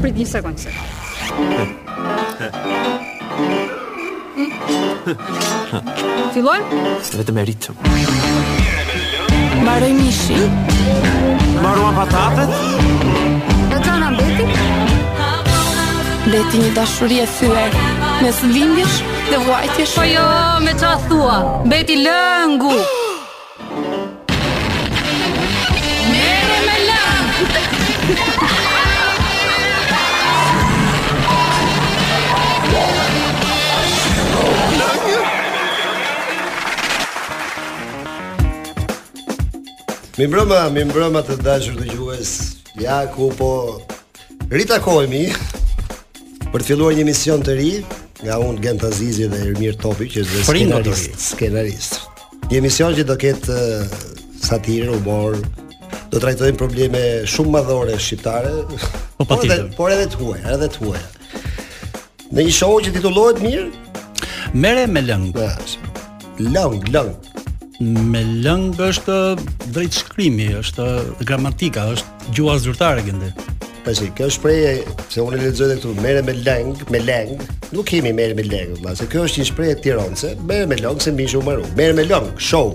Prit një sekundë se. Fillojmë? Vetëm me ritëm. Mbaroi mishi. Mbaruan patatet? Ne ça na mbeti? Mbeti një dashuri e thyer. Mes dhimbjesh Dhe vuajtjesh. Po jo, more ça thua, mbeti lëngu. Mbeti lëngu. Mirëmbrëma, mirëmbrëma të dashur dëgjues Ja ku po Ritakohemi për të filluar një emision të ri nga unë Gent Azizi dhe Ermir Topi që është skenarist, skenarist. Një emision që do ketë eh, satirë, humor, do të trajtojmë probleme shumë madhore shqiptare, po, po, po edhe por edhe të huaja, edhe të huaja. Në një show që titullohet Miri? Merre me lëng. Lëng, lëng. Me lëng është drejtshkrimi, është gramatika, është gjuha zyrtare Gent. Tash, kjo është shprehje se unë lexoj edhe këtu, merre me lëng, me lëng. Nuk kemi merre me lëng, vëlla, se kjo është një shprehje tironse, merre me lëng se mishi u maru. Merre me lëng, show.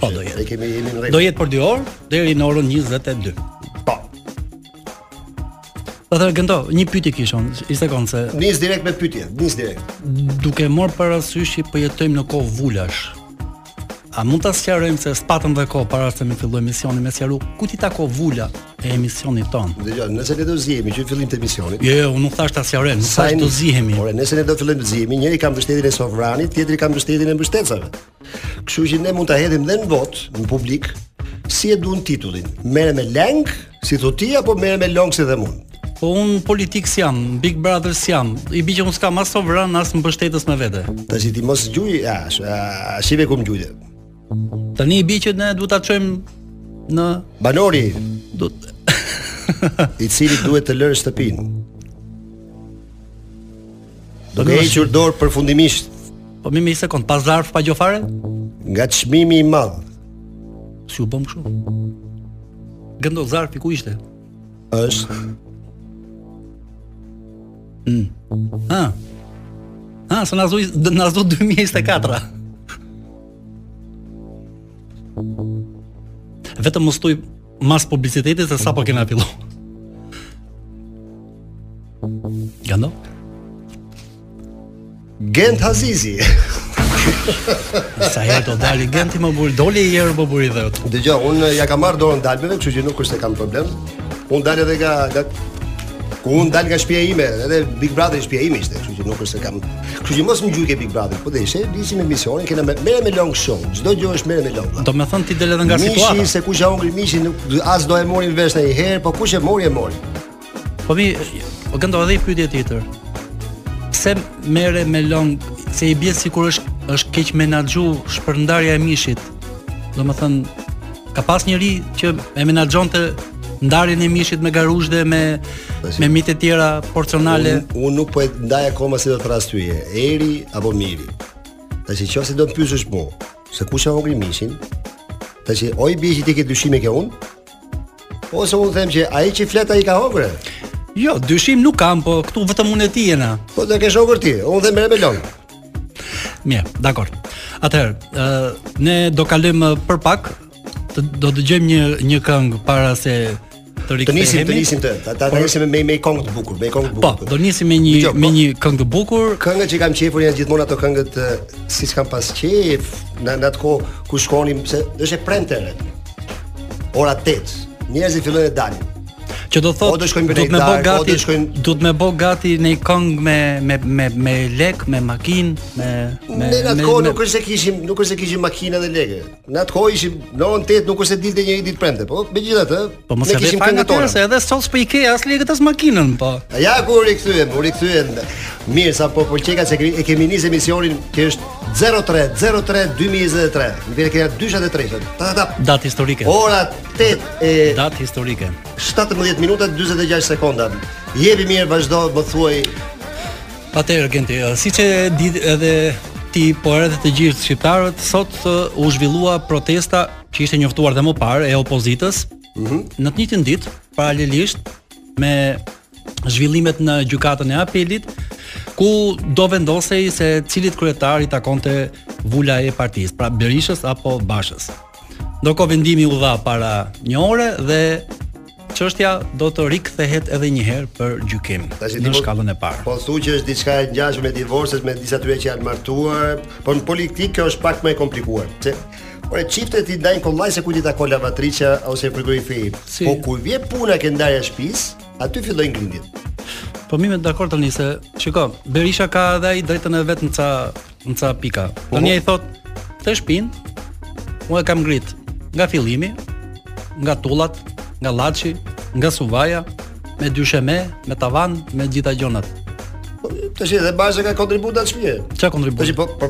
Po do jetë. Ne kemi jemi në rregull. Do jetë për 2 orë deri në orën 22. Po. Po dhe Gento, një pyetje kisha un, i sekond se nis direkt me pyetje, nis direkt. Duke marrë parasysh që po jetojmë në kohë vulash. A mund ta sqarojmë se s'patëm dhe kohë para se të fillojmë emisionin me sqaru kujt i tako vula e emisionit tonë. Dhe jo, nëse ne do zihemi që në fillim të emisionit. Jo, jo, unë nuk thashë ta sqarojmë, nuk thashë do zihemi. Por nëse ne do fillojmë të zihemi, njëri ka mbështetjen e sovranit, tjetri ka mbështetjen e mbështetësve. Kështu që ne mund ta hedhim dhe në votë, në publik, si e duan titullin. Merre me lëng, si thu ti apo merre me long si them unë? Po un politikë s'jam, Big Brother s'jam. I bie që un s'kam as sovran as mbështetës me vete. Tash ti mos gjuj, ja, si ve kum gjujë. Tani i bie që ne duhet ta çojmë në banori. Banori i cili duhet të lërë shtëpinë. Duke hequr dorë përfundimisht. Po m'jep një sekond, pa zarf, pa gjo fare? Nga çmimi i madh. Si u bëm kështu? Gento zarfi ku ishte? Është. Mm. Ha. Ha, se na zu na zu 2024. Vetëm mos tuj Mas publicitetit se sapo kena fillu. Gando? Gent Hazizi. Sa herë do dali Genti më mbyti, doli i herë më mbyti dhe të. Dëgjo, unë ja kam marrë dorën dalbeve, kështu që nuk është se kam problem. Unë dal edhe nga, nga Ku un dal nga shtëpia ime, edhe Big Brother i shtëpia ime ishte, kështu që nuk është se kam. Kështu që mos më gjuj ke Big Brother, po deshe, nisim emisionin, kena me merr me long shumë. Çdo gjë është merr me long. Do të thon ti del edhe nga situata. Mishi se kush e hongri mishin, as do e marrim vesh asnjëherë, po kush e mori e mori. Po mi, po kemi edhe i pyetje tjetër. Pse merre me long se i bie sikur është është keq menaxhu shpërndarja e mishit. Domethënë ka pas njeri që e menaxhonte ndarjen e mishit me garuzhde me me mjete të tjera porcionale. Unë un nuk po e ndaj akoma si do të thërras ty, Eri apo Miri. Tashi në qoftë se do të pyesësh mua, se kush e hongri mishin? Tash i bie që ti ke dyshime ke unë? Ose unë them që ai që flet ai ka hongër. Jo, dyshim nuk kam, po këtu vetëm unë e ti jena. Po të kesh hongër ti, unë them me Belon. Mirë, dakor. Atëherë, ë ne do kalojmë për pak të, do të dëgjojmë një një këngë para se të rikthehemi. Të nisim, të nisim të. Ta ta nisim me me këngë të bukur, me këngë të po, bukur. Po, do nisim me një me po. një këngë të bukur. Këngët që kam qejf unë janë gjithmonë ato këngët siç kam pas qejf në atë kohë ku shkonim se është e premte. Ora 8. Njerëzit fillojnë të dalin. Që do thotë do të shkojmë në darkë, do të shkojmë do të më bë gati në një këng me me me me lek, me makinë, me me në atë kohë nuk është se kishim, nuk është se kishim makina dhe lekë. Në atë kohë ishim në orën 8, nuk është se dilte një ditë premte, po megjithatë, po mos e kishim këngë tonë. Se edhe sot po i ke as lekët as makinën, po. Ja ku u rikthyem, u rikthyem. Mirë, sa po pëlqeka se e kemi nisë emisionin që është 03 03 2023. Më vijnë këta dyshat e treshët. Ta ta. Datë historike. Ora 8 e datë historike. 17 minuta 46 sekonda. Jepi mirë, vazhdo, më thuaj. Atëherë Genti, siç e di edhe ti po edhe të gjithë shqiptarët sot u zhvillua protesta që ishte njoftuar dhe më parë e opozitës. Mm -hmm. Në të njëjtën ditë, paralelisht me zhvillimet në gjykatën e apelit ku do vendosej se cilit kryetar i takonte vula e partisë, pra Berishës apo Bashës. Ndërkohë vendimi u dha para një ore dhe çështja do të rikthehet edhe një herë për gjykim Tash, në po- shkallën e parë. Po thu që është diçka e ngjashme me divorcet midis atyre që janë martuar, por në politikë kjo është pak më e komplikuar. Pse? Ore çiftet i ndajnë kollaj se kujt i takon lavatriçja ose frigoriferi. Si? Po kur vjen puna ke ndarja shtëpis, aty fillojnë grindjet. Po mirë dakord tani se shiko, Berisha ka edhe ai drejtën e vet në ca në ca pika. Po. Tani ai thot, "Këtë shpin, unë e kam ngrit nga fillimi, nga tullat, nga llaçi, nga suvaja, me dysheme, me tavan, me gjitha gjonat. Tashi, edhe Basha ka kontribute te shpia. Ça kontribute? Tashi, po, po,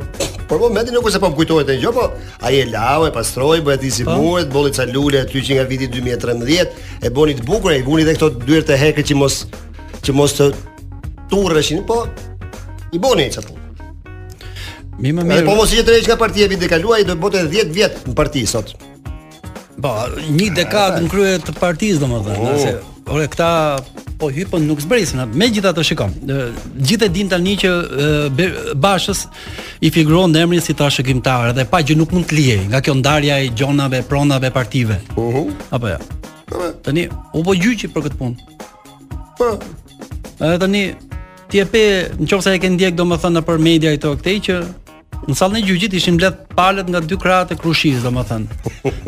po, po, më nuk se po më kujtohet ai gjë, po, ai e lau, e pastroi, bëhet i si po. muret, mbolli ca lule aty që nga viti 2013, e boni të bukur, e i vuni edhe këto dyert e hekurt që mos, që mos të turreshin, po, i boni ca punë. Mi më mirë. Po mos ishte heq nga partia vitin e kaluar, do bote 10 vjet në parti sot. Po, një dekadë në krye të partisë domethënë, oh. nëse ore këta po hypën nuk zbresin, megjithatë shiko. Gjithë e din tani që Bashës i figuron emri si trashëgimtar dhe pa gjë nuk mund të lihej nga kjo ndarja e gjonave, pronave, partive. Po. Uh -huh. Apo ja. Jo? Tani u bë gjyqi për këtë punë. Po. Edhe tani ti e pe, nëse e ke ndjek domethënë nëpër media i këtej që Në sallën e gjyqit ishin mbledh palët nga dy krahët e krushisë, domethënë.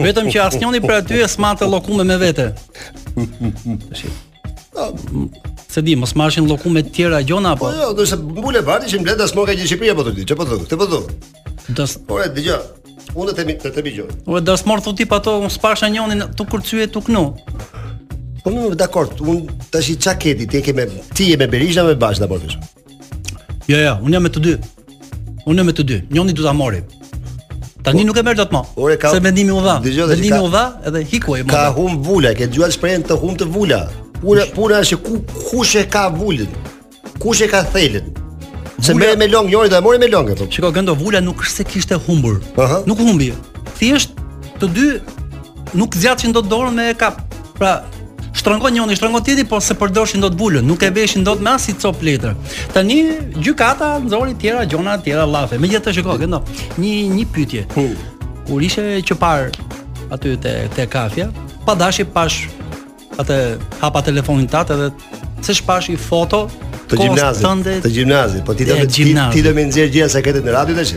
Vetëm që asnjëri prej atyre s'mante llokume me vete. Se di, mos marrshin llokume të tjera gjona apo? Po jo, do të thotë bulevardi që mbledh as moka që Shqipëria po të di, çfarë po thotë? Këtë po thotë. Dos. Po e dëgjoj. Unë të themi të themi gjë. Unë do smor thotë ti pato, unë s'pash njonin tu kërcy e tu knu. Po mirë dakord, unë tashi çka ti ke me ti je me Berishën me Bashën apo kush. Jo, jo, unë jam me të dy. Unë jam me të dy. Njëri do ta mori. Tani nuk e merr dot më. Ore ka. Se vendimi u dha. Vendimi u dha edhe hikuaj më. Ka hum vula, ke dëgjuar shprehjen të humtë vula. Puna puna është ku kush e ka vulën. Kush e ka thelën. Se me me long njëri do e mori me long atë. Shiko këndo vula nuk është se kishte humbur. Nuk humbi. Thjesht të dy nuk zgjatshin dot dorën me kap. Pra, shtrëngon njëri, shtrëngon tjetri, po s'e përdorshin dot vulën, nuk e veshin dot në asnjë copë letër. Tani gjykata nxori tjera gjona, tjera llafe. Megjithatë shiko, këndo, një një pyetje. Po. Kur ishe qëparë aty te te kafja, pa dashje pash atë hapa telefonin tat edhe Se pash një foto të gjimnazit, tënde... të gjimnazit, po ti do ti, ti do më nxjerr gjëra sekrete në radio tash.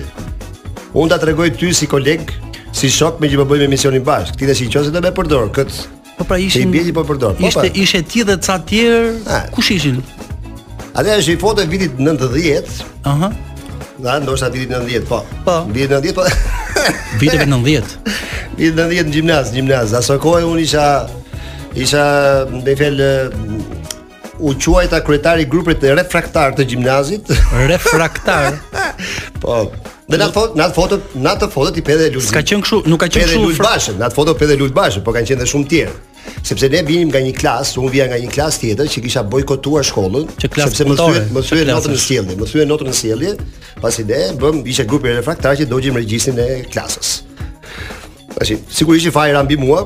Unë ta tregoj ty si koleg, si shok meqë po bëjmë emisionin bashkë. Ti tashi qysh do ma përdor kët. Po pra ishin. Ti po e përdor. Po, ishte pa. ishe ti dhe ca të tjerë. Kush ishin? Ajo është një foto e vitit 90 Aha Dhe ndoshta vitit 90, po Po Vitit 90, po Vitit 90 Vitit 90 në gjimnaz, gjimnaz Aso kohë unë isha Isha në Fier u quajta kryetari i grupit refraktar të gjimnazit. Refraktar. po. Dhe në foto, në foto, në atë foto ti pe dhe Lul. Ska qen kështu, nuk ka qen kështu. Lul Bashën, në foto pe dhe Lul Bashën, po kanë qenë dhe shumë tjerë. Sepse ne vinim nga një klas, unë vija nga një klas tjetër që kisha bojkotuar shkollën, sepse më thyen, më thyen notën në sjellje, më thyen notën në sjellje, pasi ne bëmë ishte grupi refraktar që dogjëm regjistrin e klasës. Tash, sigurisht faji ra mbi mua,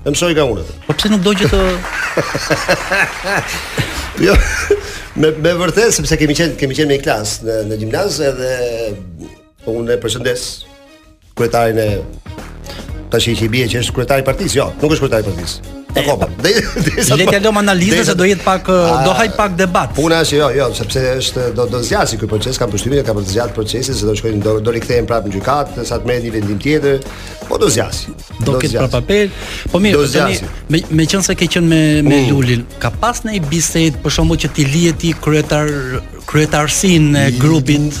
E mësoj nga unë. Po pse nuk do që të Jo. Me me vërtetë sepse kemi qenë kemi qenë në klas në në gjimnaz edhe po unë e përshëndes kryetarin e tash i bie që është kryetari i partisë, jo, nuk është kryetari i partisë. Ta kopa. Dhe sa le ta lëmë analizën se do jetë pak do hajë pak debat. Puna është jo, jo, sepse është do do zgjasë ky proces, kam përshtypjen e kanë për të zgjatë procesin se do shkojnë do do rikthehen prapë në gjykatë, sa të merret një vendim tjetër, po do zgjasë. Do ketë prapë apel, po mirë, do tani me me qenë se ke qenë me me mm. Lulin, ka pas nanji bisedë për shembull që t'i lije ti kryetar kryetarësinë e grupit.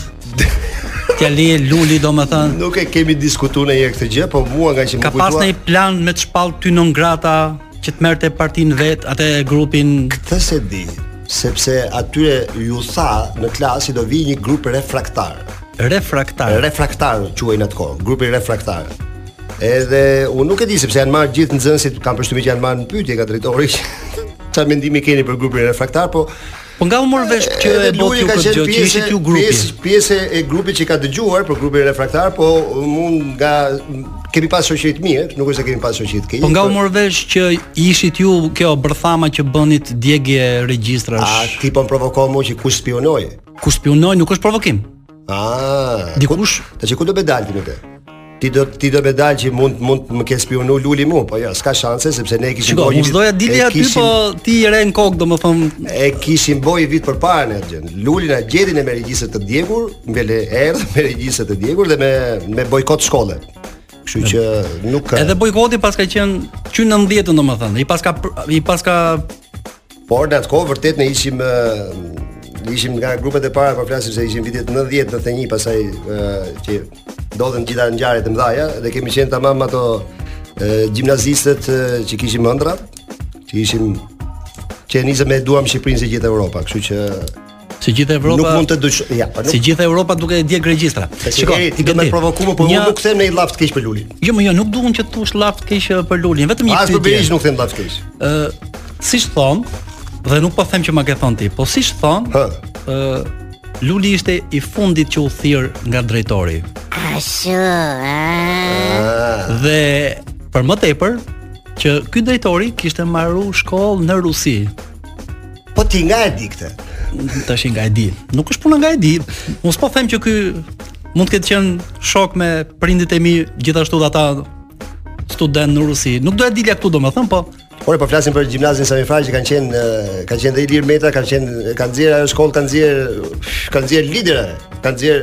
T'ja lije Luli domethënë Nuk e kemi diskutu njëherë këtë gjë Po mua ngaqë më kujtua Ka pas nanji plan me të shpallë ty non grata Që të merrte partinë vetë Atë grupin Këtë s'e di Sepse atyre iu tha në klasë do vijë një grup refraktar Refraktar Refraktar quhej në atë kohë Grupi refraktar Edhe unë nuk e di sepse janë marrë gjithë nxënësit, kam përshtypjen që janë marrë në pyetje nga drejtori. Çfarë mendimi keni për grupin refraktar, po Po nga u mor vesh që e bëtë ka qenë pjesë e grupit. Pjesë, pjesë e grupit që ka dëgjuar për grupin refraktar, po unë ne kemi pas shoqëri të mirë, nuk është se kemi pas shoqëri të keqe. Po nga u mor vesh që ishit ju kjo bërthama që bënit djegje regjistrash. A ti po provokon mua që kush spiunoi? Kush spiunoi nuk është provokim. Ah, dikush, tash ku do me dalë ti me këtë? ti do ti do me dal që mund mund të më ketë spiunu Luli mua, po jo, s'ka shanse sepse ne kishim bo. Shiko, s'doja dilja aty po ti i re në kokë, domethën e kishim bo një vit përpara ne atë Luli na gjeti ne me regjistër të djegur, ne erdhëm me regjistër të djegur dhe me me bojkot shkolle. Kështu që nuk ka. Edhe bojkoti paska qenë që në 90-ën domethën, i paska i paska Por në atë kohë vërtet ne ishim ishim nga grupet e para, po flasim se ishim vitet 90, 91, pastaj që ndodhën gjithë ngjarjet e mëdha dhe kemi qenë tamam ato gjimnazistët që kishim ëndrra, që ishim që e nisëm me e duam Shqipërinë si gjithë Europa, kështu që Se gjithë Evropa nuk mund të dush, ja, po nuk. Se gjithë Evropa duke i djeg regjistra. Shiko, ti do të më provokosh, po unë nuk them ndonjë llaf të keq për Lulin. Jo, më jo, nuk duam që të thush llaf të keq për Lulin, vetëm një pyetje. As për Berishën nuk them llaf të keq. Ë, siç thon, dhe nuk po them që ma ke thon ti, po siç thon, ë Luli ishte i fundit që u thirr nga drejtori. Ashtu, ah. Dhe për më tepër që ky drejtori kishte marrë shkollë në Rusi. Po ti nga e di këtë? Tash nga e di. Nuk është puna nga e di. Unë s'po them që ky mund të ketë qenë shok me prindët e mi gjithashtu dhe ata studentë në Rusi. Nuk doja të dilja këtu domethënë, po Por po flasim për gjimnazin Sami Frashëri që kanë qenë kanë qenë dhe Ilir Meta, kanë qenë kanë nxjerr ajo shkollë, kanë nxjerr kanë nxjerr lidera, kanë nxjerr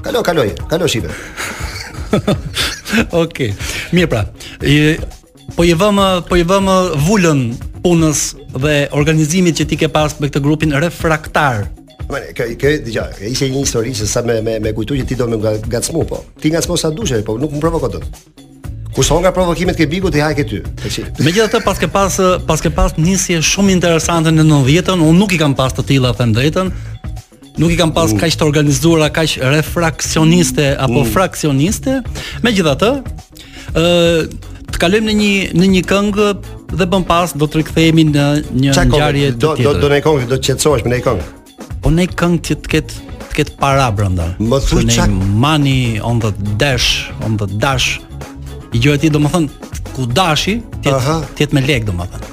Kalo, kaloj, kalo shipe. Okej. Mirë pra. I, po i vëmë po i vëmë vulën punës dhe organizimit që ti ke pas me këtë grupin refraktar. Më kë kë dija, kë ishte një histori që sa m'u m'u m'u kujtu që ti do më ngacmu po. Ti ngacmo sa dush, po nuk më provokon dot. Kush s'ha nga provokimet ke bigut i hajke ty. Megjithatë paske pas paske pas nisje shumë interesante në 90-tën, unë nuk i kam pas të tilla them drejtën. nuk i kam pas mm. kaq të organizuara, kaq refraksioniste mm. apo mm. fraksioniste. Megjithatë, ë të kalojmë në një në një këngë dhe më pas do të rikthehemi në një ngjarje tjetër. Do do do një këngë do të qetësohesh me një këngë. Po ndonjë këngë që të ketë të ketë para brenda. Më thuaj çak money on the dash, on the dash. E gjen ti domethën ku dashi, të jetë me lek domethën.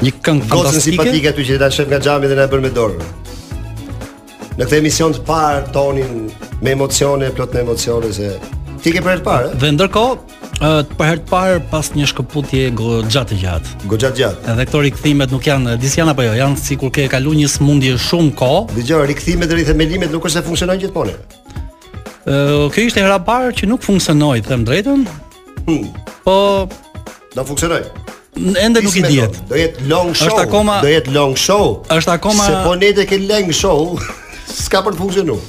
Një këngë fantastike. Gocën simpatike aty që ta shef nga xhami dhe na bën me dorë. Në këtë emision të parë tonin me emocione, plot me emocione se ti ke për herë të parë. Dhe ndërkohë, ë për herë të parë pas një shkëputje goxha të gjatë. Goxha të gjatë. Edhe këto rikthimet nuk janë, di si janë apo jo, janë sikur ke kaluar një smundje shumë kohë. Dëgjo, rikthimet dhe rithemelimet nuk është se funksionojnë gjithmonë. Ë kjo ishte hera e parë që nuk funksionoi, them drejtën. Hmm. Po do funksionojë. Ende nuk i dihet. Do jetë long show. Është akoma do jetë long show. Është akoma se po ne të ke long show. S'ka për të funksionuar.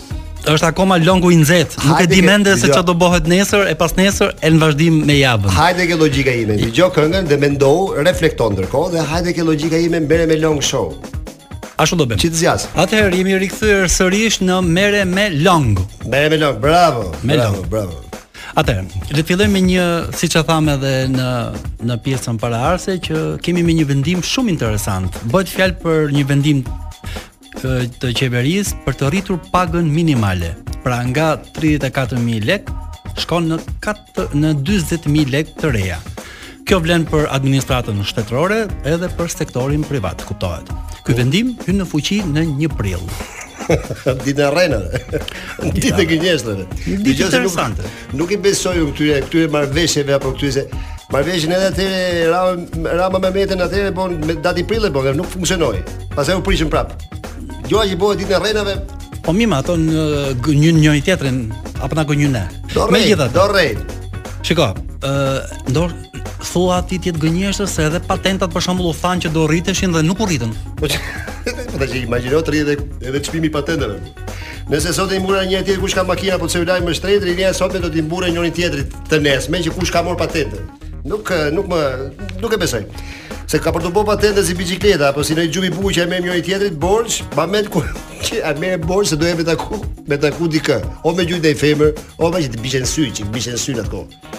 Është akoma longu i nxehtë. Nuk e di ende se çfarë do bëhet nesër e pasnesër e në vazhdim me javën. Hajde ke logjika ime. Dëgjo këngën dhe mendo, reflekto ndërkohë dhe hajde ke logjika ime merre me long show. Ashtu do bëjmë. Ç'e zgjat. Atëherë jemi rikthyer sërish në Merre me long. Merre me long. Bravo. Me bravo, long. bravo. Atëherë, le të fillojmë me një, siç e thamë edhe në në pjesën paraardhëse që kemi me një vendim shumë interesant. Bëhet fjalë për një vendim të, të qeverisë për të rritur pagën minimale. Pra nga 34000 lekë shkon në 4 në 40000 lekë të reja. Kjo vlen për administratën shtetërore edhe për sektorin privat, kuptohet. Ky vendim hyn në fuqi në 1 prill. Ditë e rrenave. Ditë e gënjeshtrave. Ditë interesante. Nuk, nuk i besoj unë këtyre këtyre marrëveshjeve apo këtyre se marrëveshjen edhe atë Rama Rama me Metën atëherë bën po me datë prillit bën po nuk funksionoi. Pastaj u prishën prapë. Jo që bëhet ditë e rrenave. Po mirë, ato gënjejnë njëri-tjetrin apo na gënjejnë ne. Megjithatë, do rrej. Shiko, ë Do thua ti të jetë gënjeshtër se edhe patentat për shembull u thanë që do rriteshin dhe nuk u rritën. Po që po tash imagjino të rritet edhe çmimi i patentave. Nëse sot i mburren njëri-tjetrit kush ka makina apo celular më shtrenjtë, rinia sot do t'i mburret njëri-tjetrit të nesërmen që kush ka marrë patentën. Nuk nuk më nuk e besoj. Se ka për të bërë patenta si bicikleta apo si një xhup i bukur që e merr njëri-tjetrit borxh, pa më ku që e merr borxh se do shkosh me taku me taku dikë. O me gjujt femër, o me që të bishën sy, që bishën sy në atë kohë.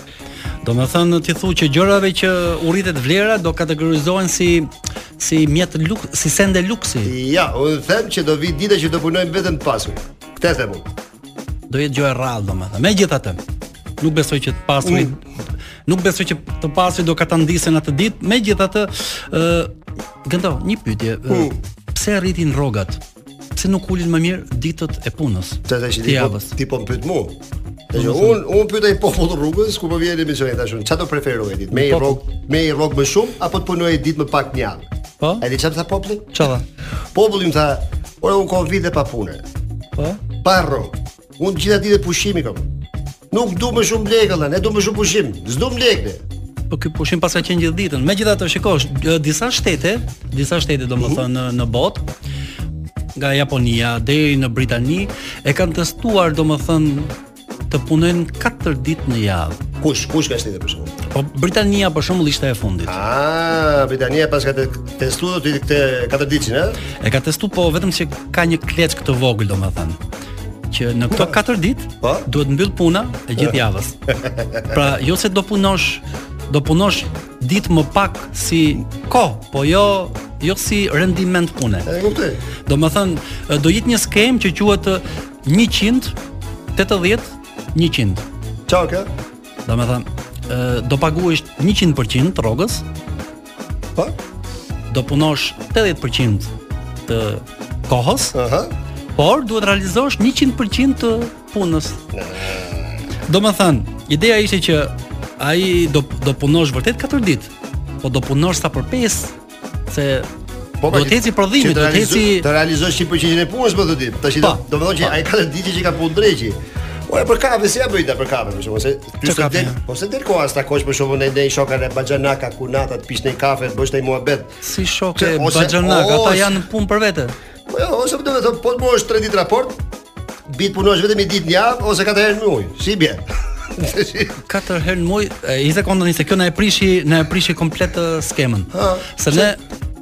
Domethënë ti thu që gjërave që u rritet vlera do kategorizohen si si mjet luks, si sende luksi. Ja, unë them që do vi dita që do punojnë vetëm të pasurit. Këtë them unë. Do jetë gjë e rrallë domethënë. Megjithatë, nuk besoj që të pasurit mm. nuk besoj që të pasurit do katandisen atë ditë. Megjithatë, ë uh, Gent, do një pyetje. Mm. Pse i rritin rrogat? Pse nuk ulin më mirë ditët e punës? Tash ti, po, ti po më pyet mu. Dhe unë, unë pyeta popullin rrugës, kur po vija te emisioni tash unë, çfarë do preferoje ti? Me një rrogë, me një rrogë më shumë, apo të punoje ditë më pak n'javë? Po? E di çfarë tha populli? Çfarë? Populli më tha, ore unë kam vite pa punë. Po? Pa rrogë. Unë gjitha ditët pushim i kam. Nuk du më shumë lekë, as du më shumë pushim. S'du më lekë. Po ky me pushim paska qenë gjithë ditën. Megjithatë, shiko, disa shtete, disa shtete domethënë mhm. në në botë nga Japonia deri në Britani e kanë testuar domethënë të punojnë 4 ditë në javë. Kush, kush nga shtetet për shembull? Po Britania për shembull ishte e fundit. Ah, Britania paska testuar këtë 4 ditë, ëh? E ka testuar po vetëm që ka një kleçkë të vogël domethënë. që në këto 4 ditë po? duhet mbyllur puna e gjithë javës. Pra, jo se do punosh, do punosh ditë më pak si kohë, po jo jo si rendiment pune. E kuptoj. Domethënë, do jetë një skemë që quhet 100 80 100. Ç'a kjo? Domethënë, do paguhesh 100% të rrogës, po? Do punosh 80% të kohës, uh -huh. por duhet të realizosh 100% të punës. Uh -huh. Domethënë, ideja ishte që ai do, do punosh vërtet 4 ditë, po do punosh sa për 5 Se Po do të ecë prodhimi, do të ecë të realizosh 100% e punës, po do të Tash po. do të thonë që po. ai katër ditë që ka punë dreqi. Po për kafe si ja bëj për kafe, për shkak se ty s'ta del, po s'të del koha sta kosh për shkak me ndenj me shoka me baxhanaka ku ata të pish në kafe, të bësh një muhabet. Si shokë baxhanaka, ata janë punë për vete. Po jo, ose do të thotë po të bësh 3 ditë raport, Bie të punosh vetëm një ditë në javë ose katër herë në muaj. Si bie? katër herë në muaj, një sekondë se kjo na e prishi, na e prishi komplet skemën. Ha, se ne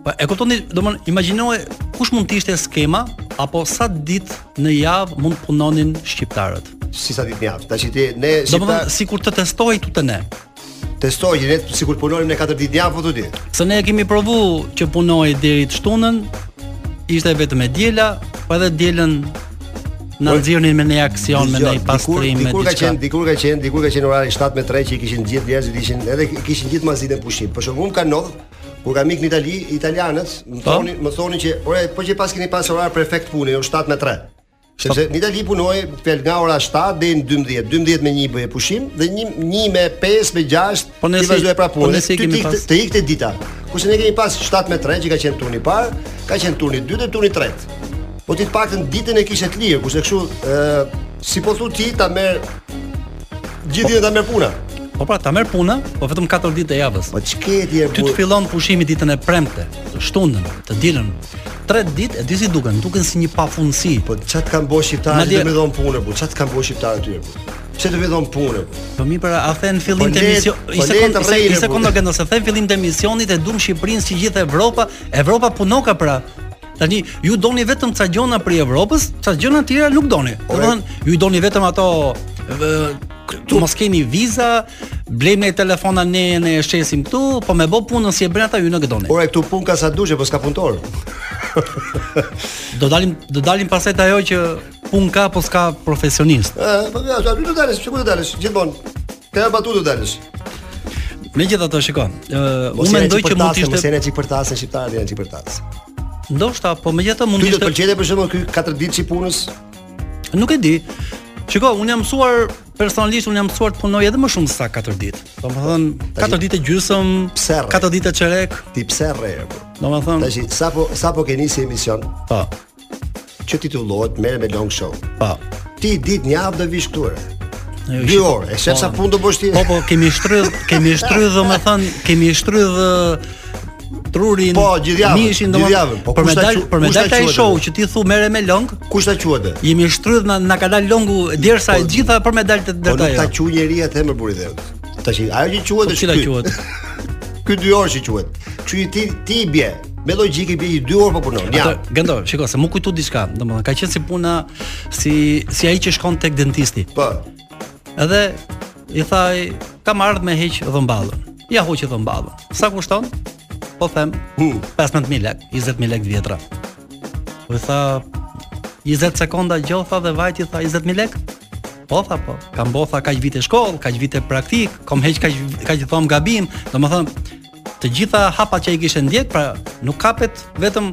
Po e kuptoni, domthon imagjinoje kush mund të ishte skema apo sa ditë në javë mund të punonin shqiptarët? Si sa ditë në javë? Tash ti ne shqiptar... domthon sikur të testohej ktu te ne. Testohej te ne sikur punonim ne 4 ditë në javë thu ti. Se ne e kemi provu që punoje deri të shtunën, ishte vetëm e diela, po edhe të dielën na nxirnin me një aksion me një pastrim me diçka. Dikur ka qenë, dikur ka qenë, dikur ka qenë orari 7 me 3 që i kishin gjithë njerëzit, ishin edhe e kishin gjithë masditen pushim. Për shembull, ka ndodh kur kam ikë në Itali, italianët më po. thonin, më thonin që, "Ore, po që paskeni pas orar prefekt pune, jo 7 me 3." Sepse në Itali punoje prej nga ora 7 deri në 12, 12 me 1 bëje pushim dhe 1 1 me 5 me 6 prapë ti vazhdoje pra punë. Po nëse kemi pas të ikte dita. Kurse ne kemi pas 7 me 3 që ka qenë turni i parë, ka qenë turni i dytë dhe turni i tretë. Po ti të paktën ditën e kishe të lirë, kurse kështu ë si po thu ti ta merr gjithë ditën ta merr puna. Po pra, ta merr puna, po vetëm 4 ditë të javës. Po ç'ke ti e Ty të fillon pushimi ditën e premte, të shtunë, të dilën. tre ditë e di si duken, duken si një pafundësi. Po çat kanë bërë shqiptarët Madje... që të duan punë, po çat kanë bërë shqiptarët aty. Po. Pse të duan punë? Po, po mi para a the në fillim po të emisionit, po një sekond, një sekond, një sekond dëgjo se the në fillim të emisionit e dum Shqipërinë si gjithë Evropa, Evropa punoka pra. Tani ju doni vetëm ca gjona prej Evropës, ca gjona tjera nuk doni. Domethënë ju doni vetëm ato që të mos keni viza, Blejmë telefona ne ne e shesim këtu, po me bë punën si e bëjnë ata ju nuk doni. Ore këtu punë ka sa të dush, po s'ka punëtor. do dalim do dalim pastaj te ajo që punë ka po s'ka profesionist. Ëh, po ja, aty do dalësh, ça do të dalësh gjithmonë. Po aty do të dalësh. Megjithatë shiko uh, Unë mendoj që mund të ishte Mos janë që përtojnë, shqiptarët janë që përtojnë Ndoshta, po megjithatë mund të ishte Ty do të pëlqente për shembull ky 4 ditëshi i punës Nuk e di Shiko, unë jam mësuar Personalisht unë jam mësuar të punoj edhe më shumë sesa 4 ditë. Domethënë 4 ditë e gjysëm, 4 ditë e çerek. Ti pse rre? Domethënë tash sapo sapo ke nisi emision. Po. Që titullohet Merë me Long Show. Po. Ti ditë një javë do vish këtu. Dy orë, e shef sa pak punë do bësh ti. Po po, kemi shtrydh, kemi shtrydh, domethënë kemi shtrydh trurin. Po, gjithë javën. Mishin gjithë javën. Po, për medal, për me dal te show që ti thua merre me long. Kështu quhet? Jemi shtrydh na, na ka dal longu derisa po, e gjitha për me dal të drejtojë. Po nuk ta quaj njeri atë me burin e Tash ajo që quhet po, është ky. quhet? Ky dy orë që quhet. Kështu ti ti i bie. Me logjik i bie 2 orë po punon. Ja. Gento, shikoj se më kujtu diçka, domethënë ka qenë si puna si si ai që shkon tek dentisti. Po. Edhe I tha ai, kam ardhur me heq dhëmballën. Ia hoqi dhëmballën. Sa kushton? Po them, uh. 15000 lekë, 20000 lekë të vjetra. Po i tha 20 sekonda gjë tha dhe vajti tha 20000 lekë. Po tha po, kam bo tha kaq vite shkollë, kaq vite praktikë, kam heq kaq dhom gabim, domethënë të gjitha hapat që ai kishte ndjek, pra nuk kapet vetëm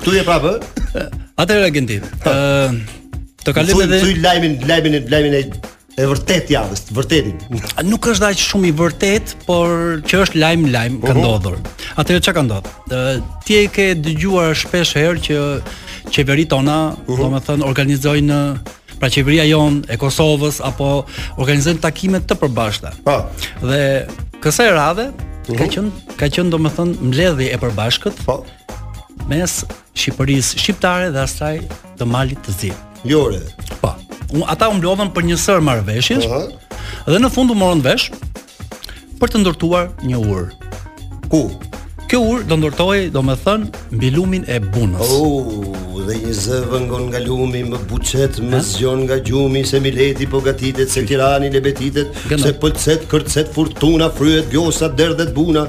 Ktu je prapë? Atëherë Genti. Ë të kalojmë edhe Thuaj lajmin, lajmin, lajmin e e vërtetë javës, të vërtetin. Nuk është aq shumë i vërtetë, por që është lajm lajm ka ndodhur. Atëherë ça ka ndodhur? Ë ti e ke dëgjuar shpesh herë që qeveritë tona, domethënë organizojnë pra qeveria jonë e Kosovës apo organizojnë takime të përbashkëta. Po. Dhe kësaj radhe ka qenë ka qenë domethënë mbledhje e përbashkët. Po. mes qeverisë shqiptare dhe asaj të Malit të Zi. Jo re. Po. Ata u mblodhën për një sërë marrëveshjesh. Uh -huh. Dhe në fund u morën vesh për të ndërtuar një urë. Ku? Kjo urë do ndërtohej, domethënë, mbi lumin e Bunës. Oh, dhe një zë vëngon nga lumi, më buçet, më zgjon nga gjumi, se mileti po gatitet, se tirani lebetitet, se pëlcet, kërcet, furtuna, fryhet Vjosa, derdhet Buna,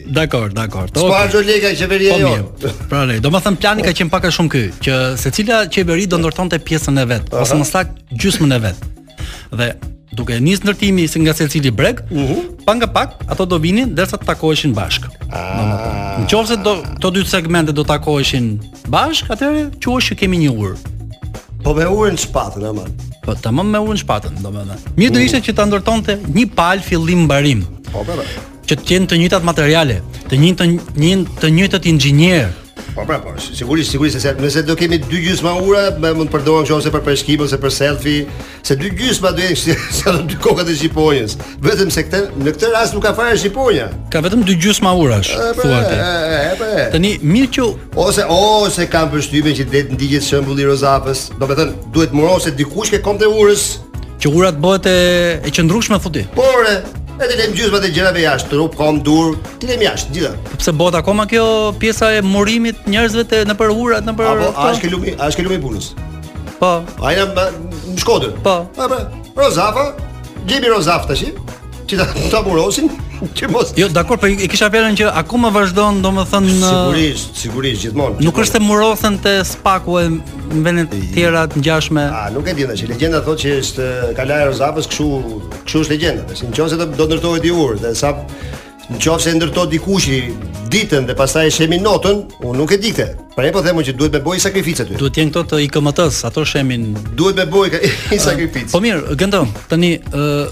Dakor, dakor. Po. Çfarë do lekë qeveria jonë? Pra ne, domethën plani ka qenë pak a shumë ky, që secila qeveri do ndërtonte pjesën e vet, ose më saktë gjysmën e vet. Dhe duke nis ndërtimin nga secili breg, uh mhm. -huh. pak nga pak ato do vinin derisa të takoheshin bashkë. Ah. Në qoftë se ato dy segmente do takoheshin bashkë, atëherë quhet që kemi një urë. Po me hurë në shpatull aman. Po tamam me hurë në shpatull, domethën. Mirë do mhm. ishte që ta ndërtonte një palë fillim mbarim. Po, po. që të jenë të njëjtat materiale, të njëjtë të njëjtë të njëjtët inxhinierë. Po pra, po, sigurisht, sigurisht se nëse do kemi dy gjysma ura, më mund të përdoren këto ose për peshkim ose për selfie, se dy gjysma do jenë si, si ato dy kokat e shqiponjës. Vetëm se këtë në këtë rast nuk ka fare shqiponja. Ka vetëm dy gjysma urash, pra, thua ti. E po. Tani mirë që ose ose kam përshtypjen që do të ndiqet shembulli i Rozafës, do të thënë duhet muroset dikush te komt e urës. Që ura të bëhet e, e qëndrueshme thotë. Por e të lem gjysma të gjërave jashtë, trup, kom, dur, të lem jashtë gjitha. Po pse bëhet akoma kjo pjesa e murimit të njerëzve nëpër urat, nëpër Apo është ke lumi, është ke lumi i Bunës? Po. Ai jam në Shkodër. Po. Po, po. Rozafa, Gjemi Rozaf tash. Ti ta taburosin, ti mos. Jo, dakor, po e kisha vënë që akoma vazhdon, domethënë në Sigurisht, sigurisht gjithmonë. Nuk është se murosen te SPAK-u e në vende të tjera të ngjashme. A, nuk e di tash, legjenda thotë që është Kalaja e Rozafës, kështu, kështu është legjenda. Tash nëse do do ndërtohet i urë dhe sa Në qofë se ndërto dikush i ditën dhe pastaj shemet natën, unë nuk e di këtë. Pra e po themu që duhet me bojë sakrificat ty. Duhet jenë këto të IKMT-s, ato shembin... Duhet me bojë i sakrificë. Po mirë, gëndëm, tani, uh,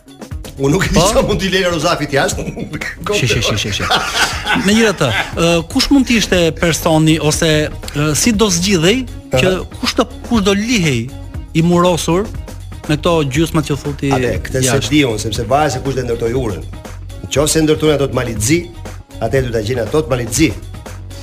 Unë nuk e di po? sa mund t'i lejë Rozafit jashtë. Shi shi shi shi shi. Megjithatë, kush mund të ishte personi ose si do zgjidhej që kush do kush do lihej i murosur me këto gjysmat që thotë Atë këtë se di unë sepse varet se kush do e ndërtojë urën. Në qoftë se e ndërtojnë ato të Malit Zi, atëherë do ta gjejnë ato të Malit Zi.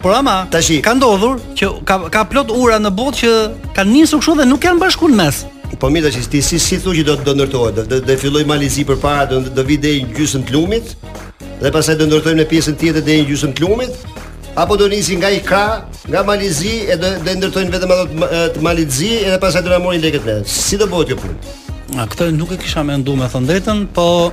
Por ama, Tashi. ka ndodhur që ka ka plot ura në botë që kanë nisur kështu dhe nuk janë bashku në mes. Po mirë tash ti si si thua që do do ndërtohet, do- do do fillojë Mali i Zi përpara, do do vi deri në gjysmë të lumit dhe pastaj do ndërtojmë ne pjesën tjetër deri në gjysmë të lumit, apo do nisi nga një krah, nga Mali i Zi e do do ndërtojnë vetëm ato të ma- e, të Malit Zi edhe pastaj do na marrin lekët ne. Si do bëhet kjo punë? A këtë nuk e kisha menduar me thënë drejtën, po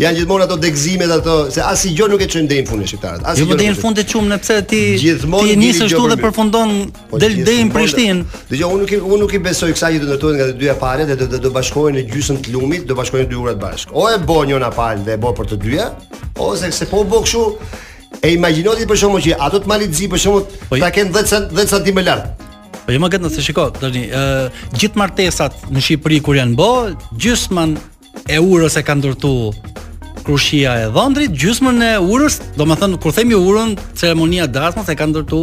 Janë gjithmonë ato degëzimet ato, se asgjë nuk e çojmë deri në fund ne shqiptarët. Asgjë. Jo po deri në fund e çum ne pse ti gjithmonë ti nis ashtu dhe përfundon po, del deri në Prishtinë. Dëgjo unë nuk unë nuk i besoj kësaj që do ndërtohet nga të dyja palët dhe do të do bashkohen në gjysmë të lumit, do bashkohen dy urat bashkë. O e bën njëra palë dhe e bën për të dyja, ose se po u bë kështu e imagjino ti për shembull që ato të Malit Zi për shembull po ta kenë 10 cm 10 cm më lart. Po jema jo, këtë nëse shiko, tani, gjithë martesat në Shqipëri kur janë bo, gjysmën e urës e ka ndërtu krushqia e dhëndrit, gjysmën e urës, domethënë, kur themi urën, ceremonia dasmës e ka ndërtu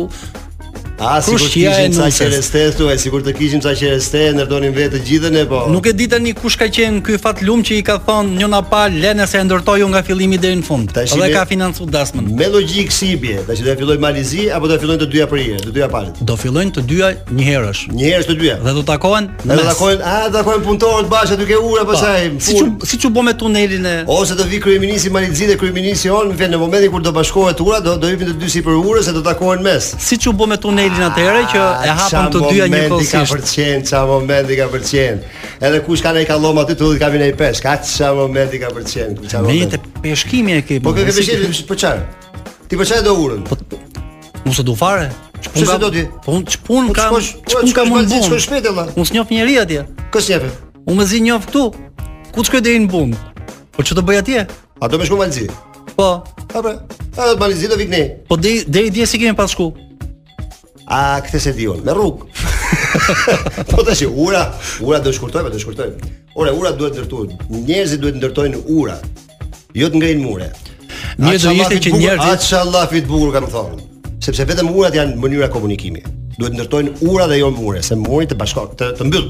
A sikur të kishim ca qereste këtu, e sikur të kishim ca qereste, ndërtonim vetë të gjithën e po. Nuk e di tani kush ka qenë ky fatlum që i ka thon njëna palë lene se e ndërtoj nga fillimi deri në fund. Tashi dhe ka financuar dasmën. Me logjik si i bie, tash do të fillojë Mali i Zi apo do të fillojnë të dyja përnjëherë, të dyja palët. Do fillojnë të dyja Njëherësh. Njëherësh të dyja. Dhe do të takohen. Dhe do të takohen, a do të takohen punëtorët bashkë aty ke ura po, pastaj. Siç u siç u bë me tunelin e Ose do vi kryeministri i Malit Zi dhe kryeministri jonë në në momentin kur do bashkohet ura, do do hyjnë të dy sipër urës e do të takohen në mes. Siç u bë me tunelin atëherë që e hapën të dyja njëkohësisht. Ka për të qenë, ça momenti ka për të qenë. Edhe kush ka nai kallom aty të udhë kapin nai peshk. Ka ça momenti ka për të qenë. Ça momenti. Peshkimi e ke. Po ke peshkimi për çfarë? Ti për çfarë e do urën? Po, mos e do fare. Çfarë se do ti? Po un ç'punë po kam, po ç'punë kam un Bunë. Çfarë shpejt valla? Unë s'njoh njeri atje. Kës jepe? Unë mezi njoh këtu. Ku të shkoj deri në Bunë? Po ç'të bëj atje? A do me shku Mal Zi? Po. A po. A do të Mal Zi do vijë ke ne? Po deri deri dje s'kemi pas shku. A këtë se diun, me rrugë. po tash ura, ura do shkurtoj, po do shkurtoj. Ore ura duhet ndërtuar. Njerëzit duhet ndërtojnë ura. Jo të ngrejnë mure. Mirë do ishte që njerëzit Inshallah flit bukur kam thënë. Sepse vetëm urat janë mënyra komunikimi. Duhet ndërtojnë ura dhe jo mure, se muri të bashkon të, të mbyll.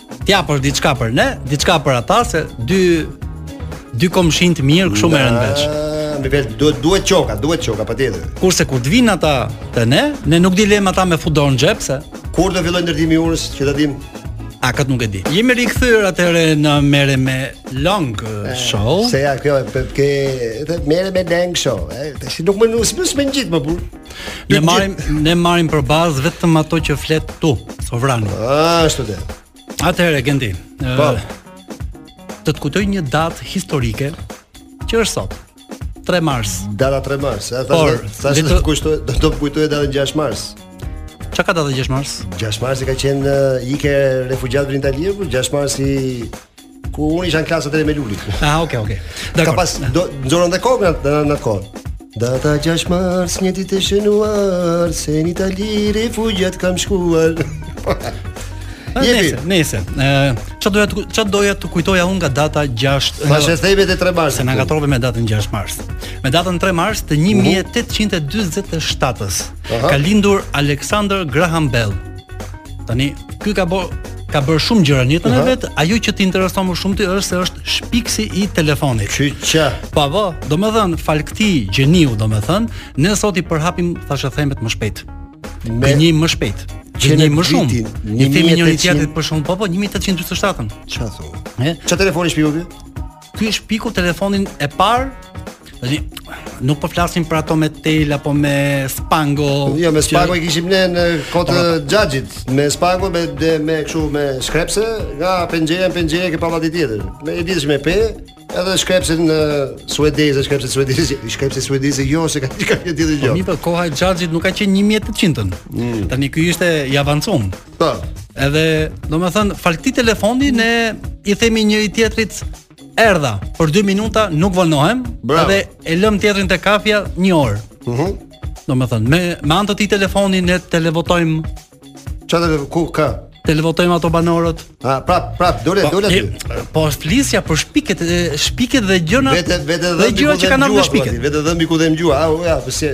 Të japësh diçka për ne, diçka për ata se dy dy komshinj të mirë kështu merren vesh. Me vel duhet duhet çoka, duhet çoka patjetër. Kurse kur të vinë ata te ne, ne nuk i lëmë ata me fut dorën në xhep se kur do fillojë ndërtimi i urës që ta dim. A këtë nuk e di. Jemi rikthyer atëherë në mere me long e, show. Se ja kjo e ke mere me long show, e, tash nuk më nus më ngjit më burr. Ne marrim ne marrim për bazë vetëm ato që flet ti, Sovrani. Ah, ashtu dhe. Atëherë Gendi. Po. Do të kujtoj një datë historike që është sot. 3 mars. Data 3 mars, e thashë, thashë të kujtoj, do të kujtoj datën 6 mars. Çka ka data 6 mars? 6 marsi ka qenë uh, ika refugjat në Itali, 6 po marsi Ku unë isha në klasë atëherë me Lulin. Ah, okay, okay. Ka pas do nxoron dhe kokën atë në atë kohë. Data 6 mars, një ditë e shënuar, se në Itali refugjat kam shkuar. Jepi. Nejse, çfarë doja të çfarë doja të kujtoja unë nga data 6. Ma shë theve te 3 mars. Se na ngatërrove me datën 6 mars. Me datën 3 mars të 1847-s ka lindur Alexander Graham Bell. Tani ky ka bërë ka bërë shumë gjëra në jetën e vet, ajo që të intereson më shumë ti është se është shpikësi i telefonit. Ky që. Po po, domethënë falë këtij gjeniu domethënë, ne sot i përhapim thashethemet më shpejt. Gënjejmë më shpejt. Gënjejmë shumë. Një themi një një tjetër për shumë, po po 1847-ën. Çfarë thua? Çfarë telefoni shpiku ky? Ky shpiku telefonin e parë Dhe nuk po flasim për ato me tel apo me spango. Jo, me spango që... i kishim ne në kohë të xhaxhit, me spango me dhe me kështu me shkrepse, nga penxherja në penxhere ke pallati tjetër. I lidhsh me pe, edhe shkrepsen suedeze, shkrepse suedeze, i shkrepse suedeze jo se ka diçka tjetër jo. Po mi po koha e xhaxhit nuk ka qenë 1800-ën. Mm. Tani ky ishte i avancuar. Po. Edhe, domethënë, falë këtij telefoni ne i themi njëri-tjetrit erdha për 2 minuta nuk vonohem Bravo. dhe e lëmë tjetrin te kafja një orë. Mhm. Uh -huh. Domethënë me me anë të këtij telefoni ne televotojmë çfarë të ku ka televotojmë ato banorët. Ha, prap, prap, dole, po, dole aty. Po flisja për shpikjet, shpikjet dhe gjëna. Vetë vetë dhe gjëra që kanë në shpiket. Vetë dhëmbi ku dhe mgjua. Ah, ja, pse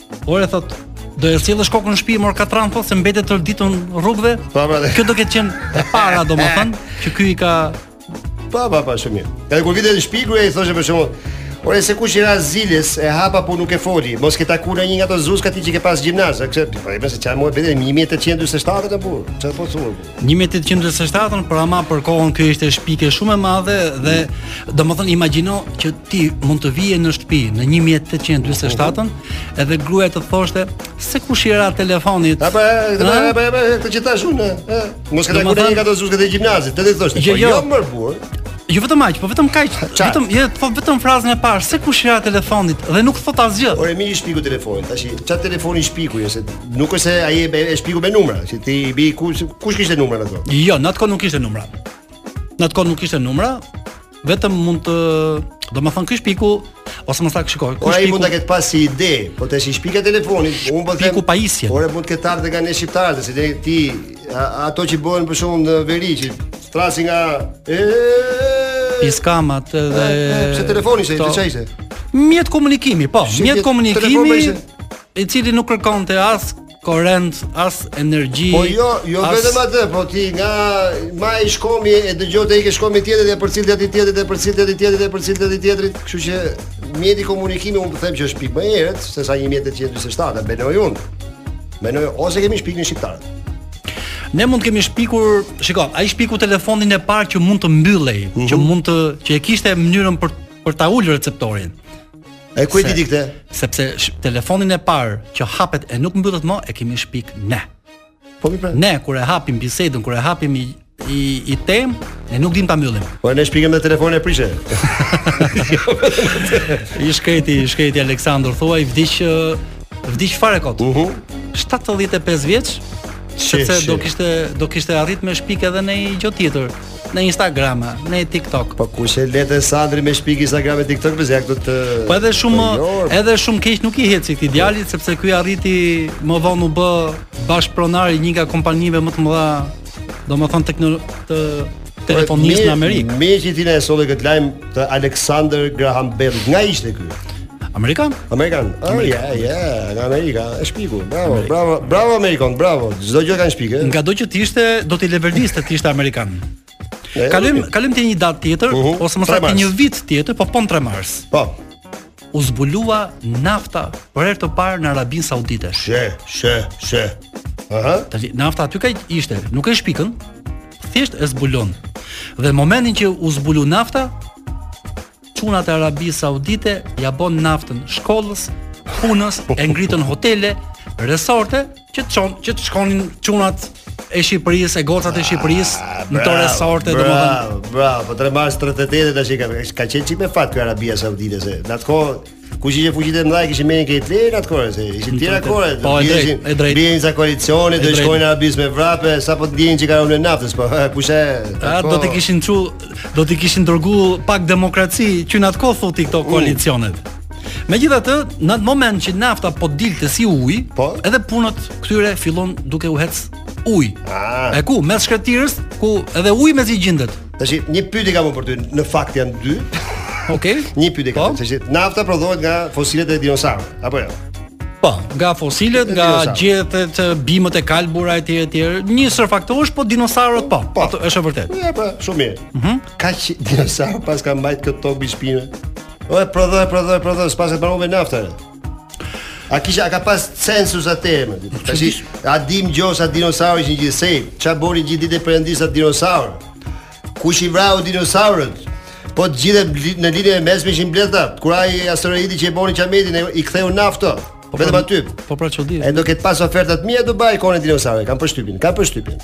Ore thot, do e sjellësh kokën në shtëpi mor katran thot se mbete tërë ditën rrugëve. Po pra. Kjo do ketë qenë e para domethën që ky i ka Pa pa pa shumë mirë. Edhe kur vinte në shtëpi gruaja i thoshte për shembull, Ore se kush i ra ziles e hapa po nuk e foli. Mos ke takuar një nga ato zuska ti që ke pas në gjimnaz, ekse po e bëse çaj mua bëre 1847 mor burr. Çfarë po thua? 1847-ën por ama për kohën kjo ishte shpikje shumë e madhe dhe domethënë imagjino që ti mund të vije në shtëpi në 1847-ën edhe gruaja të thoshte se kush i ra telefonit apo apo apo të që tash unë mos ke takuar një nga ato zuskat e gjimnazit të thoshte jo, po jo. jo mor burr Jo vetëm aq, po vetëm kaq. Vetëm jo, po vetëm frazën e parë, se kush i ra telefonit dhe nuk thot asgjë. Ore mirë e shpiku telefonin, tash ça telefoni shpiku, jo se Nuk është se ai e, e shpiku me numra, që ti i bi kush kush kishte numra në atë kohë. Jo, në atë kohë nuk kishte numra. Në atë kohë nuk kishte numra, vetëm mund të Domethënë ky shpiku Ose më saktë shiko Ore ai mund të ketë pas si ide Po të si shpikja e telefonit Unë po them shpiku pajisje Ore mund të ketë ardhë dhe nga ne shqiptarët Se ti Ato që bëhen për shembull në veri Që thrrasin nga Piskamat dhe Pse telefoni se çfarë ishte Mjet komunikimi Po Mjet komunikimi i cili nuk kërkonte as korrent, as energji. Po jo, jo as... vetëm atë, po ti nga maja e shkëmbit e dëgjote te shkëmbi tjetër e përcillte atë tjetrit e përcillte atë tjetrit e përcillte atë tjetrit, kështu që mjeti i komunikimit unë po them që është shpikë më herët se sa 1847, mendoj unë. Mendoj ose e kemi shpikë ne shqiptarët. Ne mund të kemi shpikur, shiko, ai shpiku telefonin e parë që mund të mbyllej, uh -huh. që mhm. mund të që e kishte mënyrën për për ta ulë receptorin. E ku e di ti këtë? Sepse telefonin e parë që hapet e nuk mbyllet më e kemi shpik ne. Po mirë pra. Ne kur e hapim bisedën, kur e hapim i i, i tem, ne nuk dim ta mbyllim. Po ne shpikëm telefonin e prishë. I shkreti, i shkreti Aleksandër thuaj vdiq vdiq fare kot. Uhu. 75 vjeç, sepse do kishte do kishte arrit me shpik edhe në një gjë tjetër. në Instagram, në TikTok. Po kush e linte Sandrin me shpik Instagram e TikTok, pse ja këtu të Po edhe shumë edhe shumë keq nuk i eci këtij djalit sepse ky arriti më vonë u bë bashkëpronar i një nga kompanitë më të mëdha, domethënë të të telefonisë në Amerikë. Meqë ti na e solle këtë lajm të Alexander Graham Bellit, nga ishte ky? Amerikan? Amerikan. Oh, yeah, yeah, nga Amerika, e shpiku. Bravo, Amerika. bravo, bravo Amerikan, bravo. Çdo gjë kanë shpikë. Ngado që të ishte, do t'i leverdiste të ishte Amerikan. Kalojmë, kalojmë te një datë tjetër, uh -huh. ose më saktë një vit tjetër, po po në 3 mars. Po. U zbulua nafta për herë të parë në Arabinë Saudite. She, she, she. Aha. Uh -huh. Nafta aty ka qenë, nuk e shpikën, thjesht e zbuluan. Dhe momentin që u zbulu nafta, Çunat e Arabisë Saudite ia bon naftën shkollës, punës, e ngritën hotele, resorte që të çon, që të shkonin çunat e Shqipërisë, e gocat e Shqipërisë ah, në kto resorte, domethënë. Bravo, bravo, po tre mars 38 tash ka ka qenë çik me fat kjo Arabia Saudite se në atë kohë Kur që fuqitë e mëdha që kishin mendjen ke Hitleri në atë kohë, se ishin tjera kohë. Po e drejtë, e drejtë. Bien sa koalicioni do i shkojnë Arabisë me vrap, sapo të dinë që i ka rënë naftës, po kush e A do të kishin çu, do të kishin dërgu pak demokraci që në atë kohë thotë këto mm. koalicionet. Megjithatë, në atë moment që nafta po dilte si ujë, po? edhe punët këtyre fillun duke u hec ujë. Ah. E ku mes shkretirës, ku edhe ujë mezi gjendet. Tash një pyetje kam unë për ty, në fakt janë dy. Okej. Okay. Një pyetje kam. Po. Tash nafta prodhohet nga fosilet e dinosaurëve, apo jo? Po, nga fosilet, nga gjethet, bimët e kalbura etj etj. Një sërë faktorësh, po dinosaurët po. po. Ato është e vërtetë. Ja, po, shumë mirë. Mhm. Mm Kaq dinosaur paska mbajt kjo tokë mbi shpinë. O e prodhoj, prodhoj, prodhoj, s'paska të mbaru me naftën. A kisha a ka pas census atëherë, më duket. Tash a dim gjo sa dinosaur që gjithsej ça boni gjithë ditën e perëndisë dinosauri. Kush i vrau dinosaurët? Po të gjithë në Lindjen e Mesme ishin mbledh. Kur ai asteroidi që e boni çametin i ktheu naftë. Po vetëm aty. Po pra çudi. E do ketë pas oferta të mira Dubai, ikonin dinosaurët. Kam përshtypin, kam përshtypin.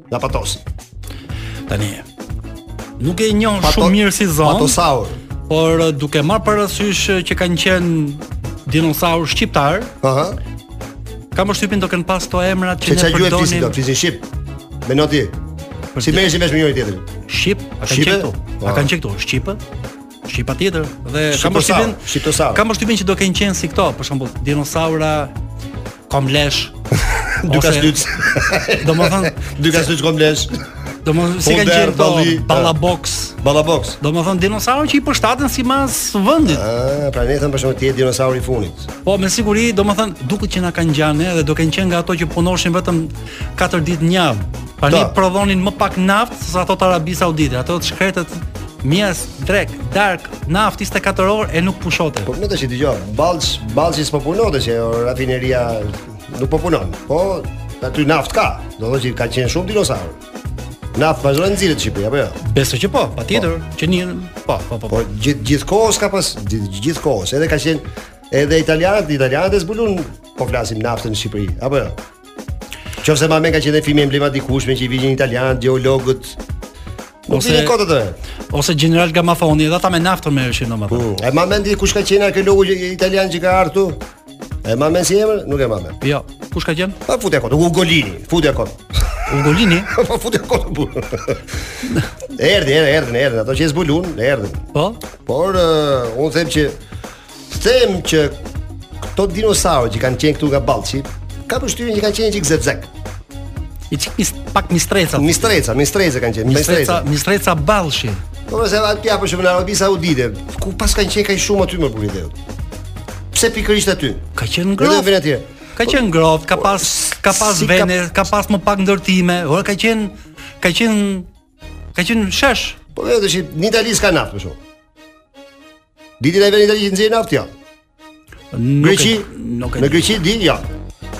Nga Patosi. Tani. Nuk e njoh Pato, shumë mirë si zonë. Patosaur. Por duke marr parasysh që kanë qenë dinosaur shqiptar. Aha. Uh -huh. Kam përshtypin do kenë pas kto emrat që ne përdonim. Çfarë gjuhë flisnin, shqip? Me noti. Si merreshin vesh me njëri tjetrin? Shqip, a kanë qenë këtu? A kanë qenë këtu? Shqipë? Shqip patjetër dhe kam përshtypjen shqiptosaur. Kam përshtypjen që do kenë qenë si këto, për shembull, dinosaura kom lesh. Dy ka dyt. Domethën dy ka dyt kom lesh. Domethën si kanë qenë kto ballabox. Ballabox. Domethën dinosaurë që i përshtaten simas vendit. Ah, pra domethënë për shembull ti je dinosauri i fundit. Po me siguri, domethën duket që na kanë gjanë dhe do kenë qenë nga ato që punoshin vetëm 4 ditë në javë. Tani da. prodhonin më pak naftë se ato të Arabisë Saudite, ato të shkretët mjes, drek, dark, naftë 24 orë e nuk pushonte. Po m'a tash dëgjoj, Ballsh, Ballshi s'po punon që rafineria nuk po punon. Po aty naftë ka, do të thotë ka qenë shumë dinosaur. Naftë vazhdon nxirret në Shqipëri apo jo? Ja? Besoj që po, patjetër, po. që një po, po, po. Po, po. gjithë gjithë kohës ka pas gjithë kohës, edhe ka qenë edhe italianët, italianët e zbulun po flasim naftën në Shqipëri, apo jo? Ja? Qofse ma me ka qenë filmi emblematik kushme që i vijnë italianët, geologët, Nuk ose kota të. Ose General Gamafoni, edhe ata me naftën merreshin domethënë. Mm. E mban mend kush ka qenë arkeologu italian që ka ardhur këtu? E mban mend si emër? Nuk e mbaj mend. Jo, kush ka qenë? Po futja kot, Ugolini, futja kot. Ugolini? Po futja kot. Erdhi, erdhi, erdhi, erdhi, ato që zbulun, erdhi. Po? Por uh, unë them që them që këto dinosaurë që kanë qenë këtu nga Ballshi, kam përshtypjen që kanë qenë çik zezek. Një çik mis, pak mistreca. Mistreca, mistreca kanë qenë, mistreca. Mistreca, mistreca Ballshi. Po pse atë pyes për shembull në Arabi Saudite, ku paskan qenë kaq shumë aty më për video. Pse pikërisht aty? Ka qenë ngrohtë. Vetëm atje. Ka qenë ngrohtë, ka pas ka pas si vend, ka... ka pas më pak ndërtime, ore ka qenë ka qenë ka qenë shesh. Po vërtet që në Itali s'ka naft më shumë. Di ti një vend në Itali që nxjerr naft, jo. Greqi, nuk e. Në Greqi di, jo.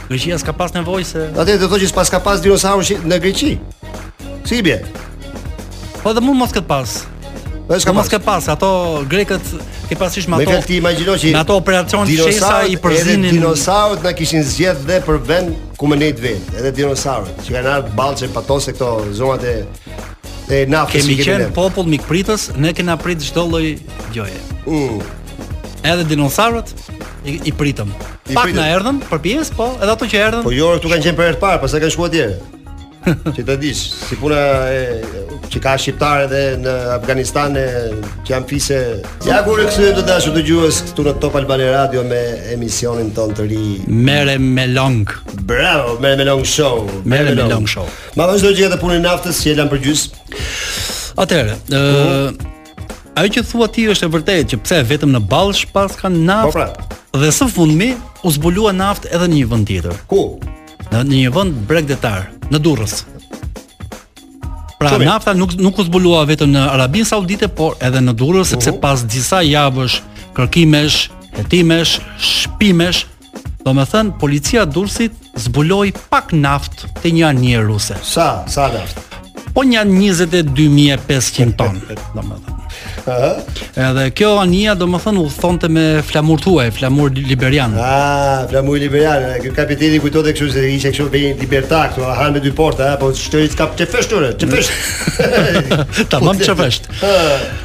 Greqia s'ka pas nevojë se. Atë do të thotë që s'paska pas dinosaurë në Greqi. Si bie? Po dhe mund mos ketë pas. Po s'ka mos ketë pas, ato grekët ke pasish me ato. Me këtë imagjino që me ato operacion fshesa i përzinin dinosaurët na kishin zgjedh dhe për vend ku me nejt vend, edhe dinosaurët që kanë ardhur Ballsh e Patos e këto zonat e E ne kemi qenë popull mikpritës, ne kena prit çdo lloj gjoje. Mm. Edhe dinosaurët i, i pritëm. Pak na erdhën për pjesë, po edhe ato që erdhën. Po jo, këtu kanë qenë për herë të parë, pastaj kanë shkuar atje. Që ta dish, si puna e që ka shqiptarë edhe në Afganistan e që janë fise. Ja ku u kthyem të dashur dëgjues këtu në Top Albania Radio me emisionin tonë të ri. Merre me long. Bravo, merre me long show. Merre me long show. Ma vazhdo çik këtë punën e naftës që e lamë për gjysë. Atëherë, ë uh, ajo që thua ti është e vërtetë që pse vetëm në Ballsh paska naftë. Po pra. Dhe së fundmi u zbulua naftë edhe në një vend tjetër. Ku? Në një vend bregdetar, në Durrës. Pra nafta nuk nuk u zbulua vetëm në Arabinë Saudite, por edhe në Durrës, uh -huh. sepse pas disa javësh kërkimesh, hetimesh, shpimesh, Domethënë, policia Durrësit zbuloi pak naft te një anije ruse. Sa? Sa naft? Po nja 22.500 ton, domethënë. Edhe kjo anija domethënë udhëtonte me flamur të huaj, flamur liberian. Ah, flamur liberian. Ky kapiteni kujtote kështu se ishte kështu me liberta këtu, han me dy porta, po shteti të kap të fesht, të fesht. Tamam të fesht.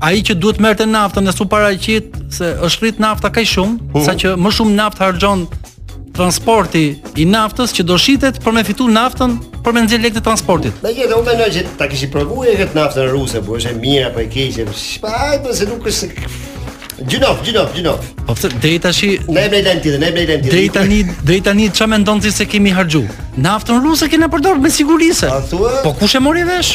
ai që duhet merrte naftën e s'u paraqit se është rrit nafta kaq shumë, uh -huh. sa që më shumë naftë harxhon transporti i naftës që do shitet për me fitu naftën për me nxjerr lekë të transportit. Me gjithë, unë mendoj që ta kishin provuar këtë naftën ruse, po është e mirë apo e keqe. Pa, po se nuk është Gjinof, gjinof, gjinof. Po pse deri tash ne bëjmë lajm tjetër, ne bëjmë lajm tjetër. Deri tani, deri tani çfarë mendon ti se kemi harxhu? Naftën ruse kemi përdorur me siguri se. Po kush e mori vesh?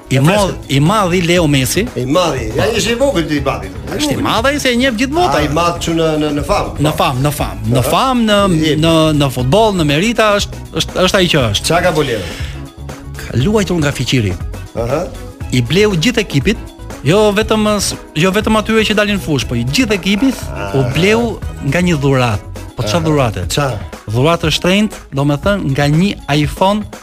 I madh, i madhi Leo Messi. I madh, jo ai është i vogël ti i madh. Është i madh ai se e njeh gjithë bota. Ai i madh që në në në famë. Në famë, në famë, në famë, në në në futboll, në merita është është është ai që është. Çka ka bo Leo? Luajtur nga fiqiri. Aha. I bleu gjithë ekipit, jo vetëm jo vetëm atyre që dalin n'fushë, po gjithë ekipit ah. u bleu nga një dhuratë. Po çfarë ah. dhurate? Çfarë? Dhuratë të shtrenjtë, domethënë nga një iPhone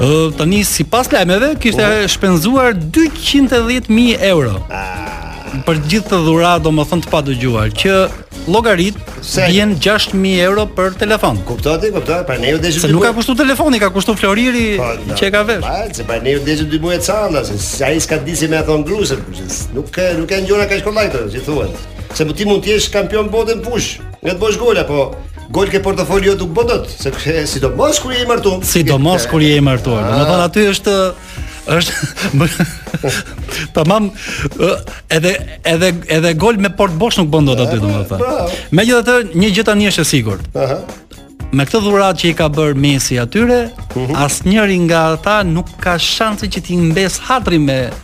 Ëh, tani sipas lajmeve kishte uh -huh. shpenzuar 210.000 euro. Ah. Për gjithë atë dhuratë, domethënë të padëgjuar, që llogaritë vjen 6000 euro për telefon. Kuptohet ti, kuptohet, pra ne ju deshim. Se nuk ka kushtu telefoni, ka kushtu floriri po, no, që e ka vesh. Pa, se pra ne ju deshim dy muaj çanda, se ai s'ka disi me i thon gruas, nuk ka nuk ka ngjona kaq kollaj, si thuan. Se po ti mund të jesh kampion bote n'fushë, mund të bosh gola, po Gol ke portofoli nuk bo dot, se ke sidomos kur je i martuar. Sidomos kur je i martuar. Ah. Domethënë aty është është tamam edhe edhe edhe gol me portë bosh nuk bën dot aty domethënë. Megjithatë një gjë tani është e sigurt. Aha. Me këtë dhuratë që i ka bërë Messi atyre, uh mhm. -huh. asnjëri nga ata nuk ka shanse që t'i mbes hatri me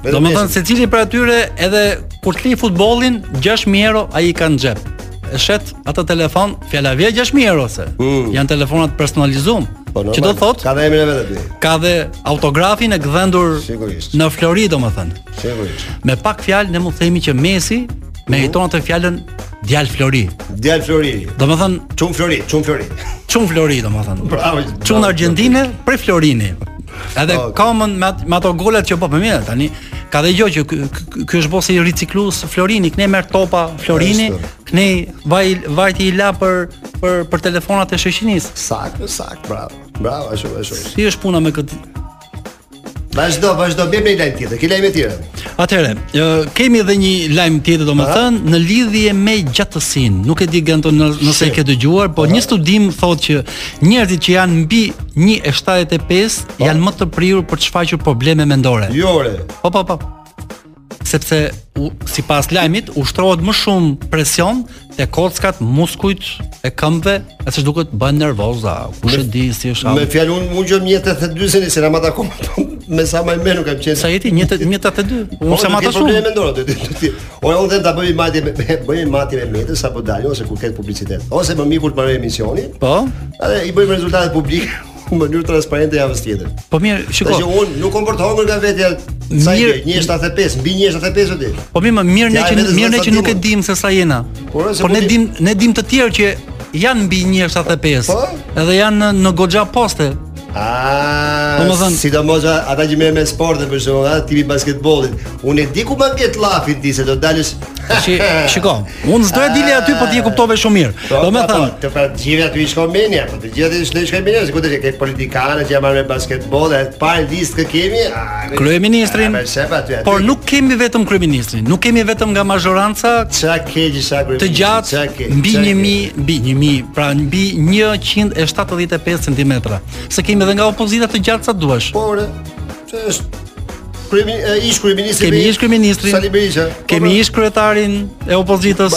Domethënë secili prej atyre edhe kur të li futbolin, 6.000 euro ai i ka në xhep. E shet atë telefon, fjala vjen 6.000 euro se. Mm. Janë telefonat e personalizum. Po, që do thotë? Ka dhe emrin e vet aty. Ka dhe autografin e gdhendur në flori, domethënë. Sigurisht. Me pak fjalë ne mund të themi që Messi mm. meriton atë fjalën djalë flori. Djalë flori. Domethënë çun flori, çun flori. Çun flori, domethënë. Bravo. Çun Argjentine, prej florini. Edhe oh. kamën, me, me ato golat që po për po, mirë tani. Ka dhe gjë që ky është bos riciklues florini, këndej merr topa florini, këndej vaj vajti i lau për për për telefonat e shoqinisë. Saktë, saktë, bravo. Bravo, ashtu ashtu. Si është puna me këtë? Vazhdo, vazhdo, bëjmë një lajm tjetër. Ke lajm tjetër? Atëherë, kemi edhe një lajm tjetër domethënë në lidhje me gjatësinë. Nuk e di Ganton nëse e ke dëgjuar, por një studim thotë që njerëzit që janë mbi 1.75 po. janë më të prirur për të shfaqur probleme mendore. Jo, re. Po, po, po. Sepse, u, sipas lajmit, ushtrohet më shumë presion te kockat, muskujt e këmbëve, e siç duket bëhen nervoza, kush e di, si është Me fjallë, unë mund të jem 1.82 se nuk jam matur akoma, me sa më më nuk kam qenë. Sa jeti 182. Unë sa më të shumë. Ore unë them ta bëjmë matje me bëjmë matje me metër sapo të dalim ose kur të ketë publicitet. Ose më mirë kur të mbarojmë emisionin. Po. Edhe i bëjmë rezultatet publike në mënyrë transparente javës tjetër. Po mirë, shiko. Tash unë nuk kam turp nga vetja. Sa je, një 75, mbi një 75 ti. Po mirë, më mirë ne që mirë ne që nuk e dim se sa jena. Po, po ne dim ne dim të tjerë që janë mbi 1.75. Po? Edhe janë në, në goxha poste. Ah, domethënë, sidomos ata që merren me sportin për shkak të tipit basketbollit. Unë e di ku ma ke llafin ti se do dalësh. Shi, shiko, unë s'do dilja aty, po ti e kuptove shumë mirë. Po, do më po, thënë, të pra gjithë aty i shkon menja, po të gjithë aty i shkon menja, sikur te ke politikanë që janë marrë me basketboll, e parë listë që kemi, kryeministrin. Por nuk kemi vetëm kryeministrin, nuk kemi vetëm nga mazhoranca. Ça ke gjatë sa kryeministri? Të gjatë mbi 1000, mbi 1000, pra mbi 175 cm. Se kemi edhe nga opozita të gjatë sa duash. Po është, kemi ish kryeministri kemi ish kryeministrin Sali Berisha kemi po, po. ish kryetarin e opozitës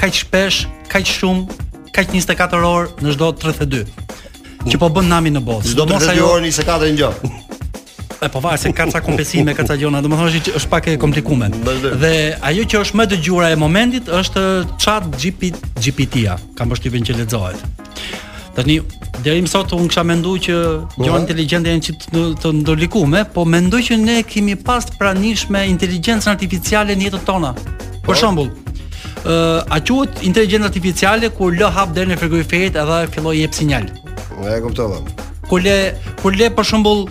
kaq shpesh, kaq shumë, kaq 24 orë në çdo 32. Që po bën nami në botë. Çdo 32 orë 24 në gjobë. E po varet se ka ca kompensime, ka ca gjona, domethënë është është pak e komplikuar. Dhe ajo që është më e dëgjuara e momentit është chat GPT, GPT-ja. Kam përshtypjen që lexohet. Tani deri më sot unë kisha menduar që po. gjonat inteligjente janë çik të, të ndërlikume, po mendoj që ne kemi pas të pranishme inteligjencën artificiale në jetën tonë. Për po. shembull, ë uh, a quhet inteligjencë artificiale kur lë hap derën e frigoriferit edhe fillon jep sinjal. Po e kuptova. Kur le kur le për shembull,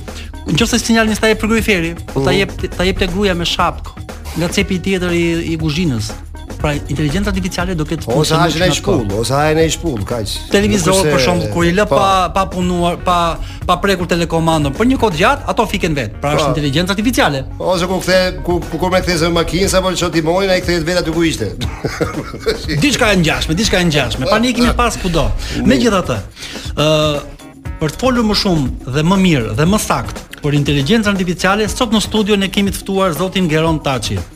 nëse sinjalin s'ta jep frigoriferi, po ta mhm. jep ta jep ty gruaja me shapkë, nga cepi tjetër i, i kuzhinës. Pra inteligjenca artificiale do ketë ose haje në shpullë, ose haje në shpullë, kaq. Televizorët për shembull kur i lë po. pa pa punuar, pa pa prekur telekomandën, për një kohë të gjatë ato fiken vetë. Pra është po. inteligjenca artificiale. Ose kur kthe ku ku kur merr kthesë në makinë a po e lëshon timonin ai kthehet vetë aty ku ishte. Diçka e ngjashme, diçka e ngjashme. Pra ne e kemi po. pas kudo. Megjithatë, ë për të folur më shumë dhe më mirë dhe më saktë për inteligjencën artificiale, sot në studio ne kemi të ftuar zotin Geron Taçi.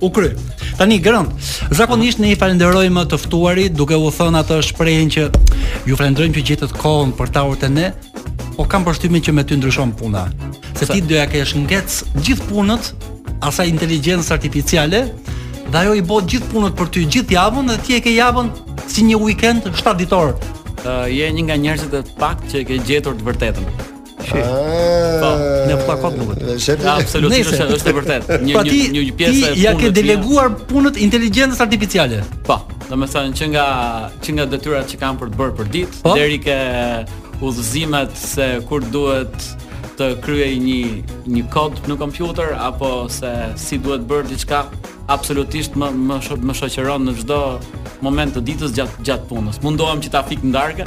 u kry. Tani Grant, zakonisht ne i falënderojmë të ftuarit duke u thënë atë shprehjen që ju falënderojmë që gjetët kohën për t'ardhur te ne, po kam përshtypjen që me ty ndryshon puna. Se ti do ia kesh ngec gjithë punët asaj inteligjencës artificiale dhe ajo i bën gjithë punët për ty gjithë javën dhe ti e ke javën si një weekend 7 ditor. Uh, je një nga njerëzit e pakët që e ke gjetur të vërtetën. Shi. Po, në pllakot nuk e. Shef. Absolutisht është është e vërtetë. Një pra një një pjesë e Ja ke deleguar punët inteligjencës artificiale. Po, domethënë që nga që nga detyrat që kam për të bërë për ditë po? deri ke udhëzimet se kur duhet të kryej një një kod në kompjuter apo se si duhet bërë diçka absolutisht më më më shoqëron në çdo moment të ditës gjatë gjatë punës. Mundohem që ta fik në darkë.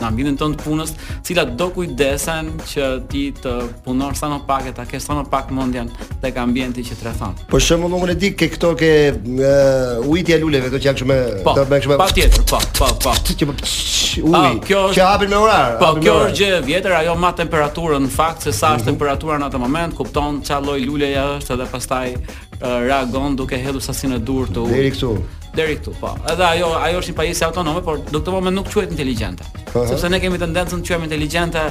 në ambientin tënd të punës, cilat do kujdesen që ti të punosh sa më pak e ta kesh sa më pak mendjen tek ambienti që të rrethon. Për shembull, unë e di ke këto ke uh, ujitja e luleve, këto që janë shumë po, të bëjnë shumë. Patjetër, po, po, po. Ti që uji. Ah, kjo është që hapen me orar. Po, kjo është gjë e vjetër, ajo mat temperaturën në fakt se sa është mhm. temperatura në atë moment, kupton çfarë lloj luleje është edhe pastaj reagon duke hedhur sasinë e duhur. Deri këtu. Deri këtu, po. Edhe ajo ajo është një pajisje autonome, por në këtë moment nuk quhet inteligjente. Uh -huh. Sepse ne kemi tendencën të quajmë inteligjente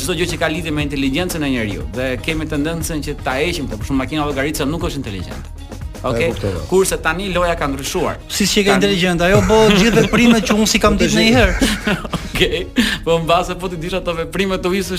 çdo uh, gjë që ka lidhje me inteligjencën e njeriu dhe kemi tendencën që ta heqim këtë, për shembull makina llogaritëse nuk është inteligjente. Okej. Kurse tani loja ka ndryshuar. Si s'qenka inteligjente, ajo bën gjithë veprimet që unë s'i kam ditë ndonjëherë. Okej. Po mbase po t'i dija ato veprime të ujë së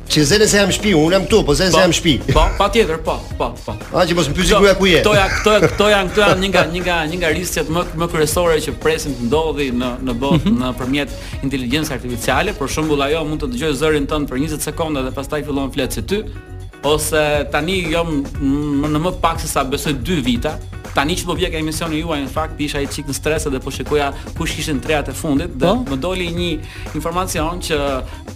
Që zënë se jam shtëpi, unë jam këtu, po zënë se po, jam shtëpi. Po, patjetër, po, po, po. A që mos më pyesi gruaja ku je. Këto janë, këto, këto janë, këto janë një nga një nga një nga risqet më kryesore që priten të ndodhin në në botë mhm. nëpërmjet inteligjencës artificiale. Për shembull, ajo mund të dëgjojë zërin tënd për 20 sekonda dhe pastaj fillon flet si ty. Ose tani jam në më pak se sa besoj 2 vita, tani që po vija ke emisioni juaj në fakt isha një çik në stres dhe po shikoja kush ishin trendet e fundit dhe po? më doli një informacion që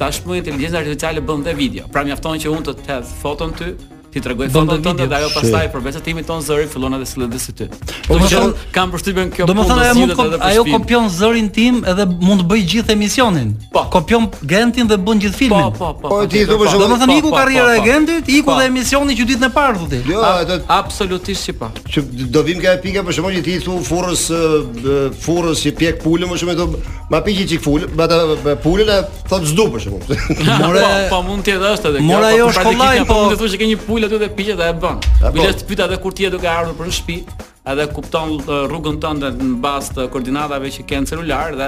Tashmë inteligjenca artificiale bën dhe video. Pra mjafton që unë të të hedh foton ty, t'i tregoj foton tënde dhe ajo pastaj përveç që të imiton zërin fillon edhe sillet si ty. Do të thonë kam përshtypjen kjo punë. Do të thonë ajo mund ajo kopjon zërin tim edhe mund të bëj gjithë emisionin. Po. Kopjon Gentin dhe bën gjithë filmin. Po, po, po. Po ti do të thonë iku karriera e Gentit, iku dhe emisioni që ditën e parë thotë. Jo, absolutisht që po. që do vijmë ke pika për shembull që t'i thu furrës furrës që pjek pulën më shumë thotë ma piq një çik pulën ma ta pulën e thot s'du për shembull more po, po mund të jetë edhe kjo more ajo është online po mund të thosh që ke një pulë aty dhe piqe ti dhe e bën po. bile të pyet edhe kur ti je duke ardhur për në shtëpi edhe kupton rrugën tënde në bazë të koordinatave që ke në celular dhe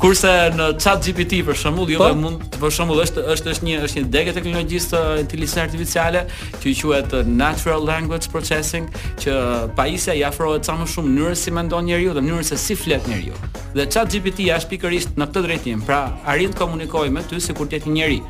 Kurse në chat GPT për shembull, ju po. dhe mund të për shembull është është është një është një degë teknologjisë të inteligjencës artificiale që quhet natural language processing, që pajisja i afrohet sa më shumë mënyrës si mendon njeriu dhe mënyrës se si flet njeriu. Dhe chat GPT është pikërisht në këtë drejtim, pra arrin të komunikojë me ty sikur të jetë një njeri.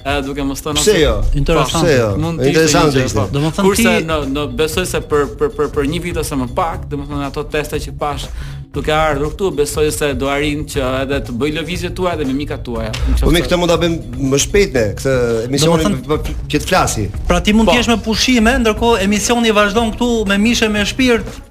Ë duke mos thënë pse jo? Interesante. Pse jo? Mund të interesante ishte. Po. Domethënë kurse ti... në në besoj se për për për për një vit ose më pak, domethënë ato teste që pashë duke ardhur këtu, besoj se do arrijë që edhe të bëjë lëvizjet tuaja dhe mimikat tuaja. Po me këtë mund ta bëjmë më shpejt ne këtë emisionin po, që të flasë. Pra ti mund të po. jesh me pushime, ndërkohë emisioni vazhdon këtu me mish e me shpirt.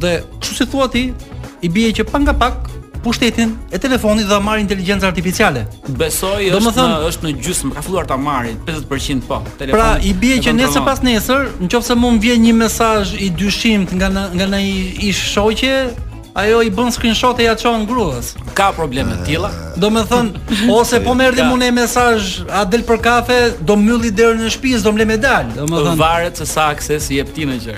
Dhe kështu si thua ti, i bie që pak nga pak pushtetin e telefonit do e marrë inteligjenca artificiale. Besoj është në, thëmë, është në gjysmë, ka filluar ta marrë 50% po. Telefonit, pra i bie që nesër pas nesër, nëse mu më vjen një mesazh i dyshimtë nga nga një ish shoqe, ajo i bën screenshot e ia çon gruas. Ka probleme të tilla. Domethën, ose po më erdhi mu një mesazh, a del për kafe, do mbyllë derën e shtëpisë, s'do më lejë me dal. Domethën, varet se sa akses i jep ti në gjë.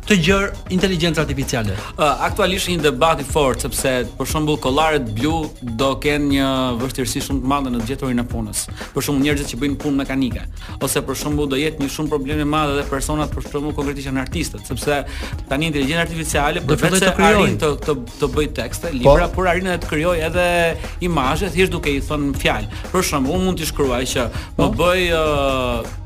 të gjëra inteligjencës artificiale. Uh, aktualisht është një debat i fortë sepse për shembull kollaret blu do kenë një vështirësi shumë të madhe në gjetjen e punës. Për shembull njerëzit që bëjnë punë mekanike ose për shembull do jetë një shumë problem i madh edhe personat për shembull konkretisht janë artistët, sepse tani inteligjenca artificiale arrin të krijojë të të të bëjë tekste, po. libra, por arrin edhe të krijojë edhe imazhe thjesht duke i thënë fjalë. Për shembull, unë mund t'i shkruaj që më po. bëj uh,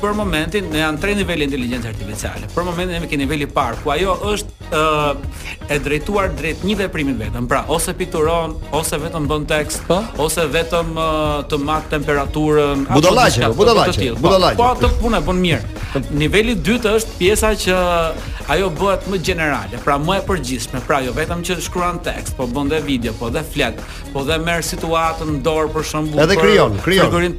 për momentin në janë tre nivele inteligjence artificiale. Për momentin jemi ke niveli i parë, ku ajo është ë e drejtuar drejt një veprimi vetëm. Pra, ose pikturon, ose vetëm bën tekst, po? ose vetëm uh, të mat temperaturën, apo budallaqe, po, budallaqe, po, budallaqe. Po atë punë e bën mirë. Niveli i dytë është pjesa që ajo bëhet më gjenerale, pra më e përgjithshme, pra jo vetëm që shkruan tekst, po bën dhe video, po dhe flet, po dhe merr situatën në dorë për shembull. Edhe krijon, krijon.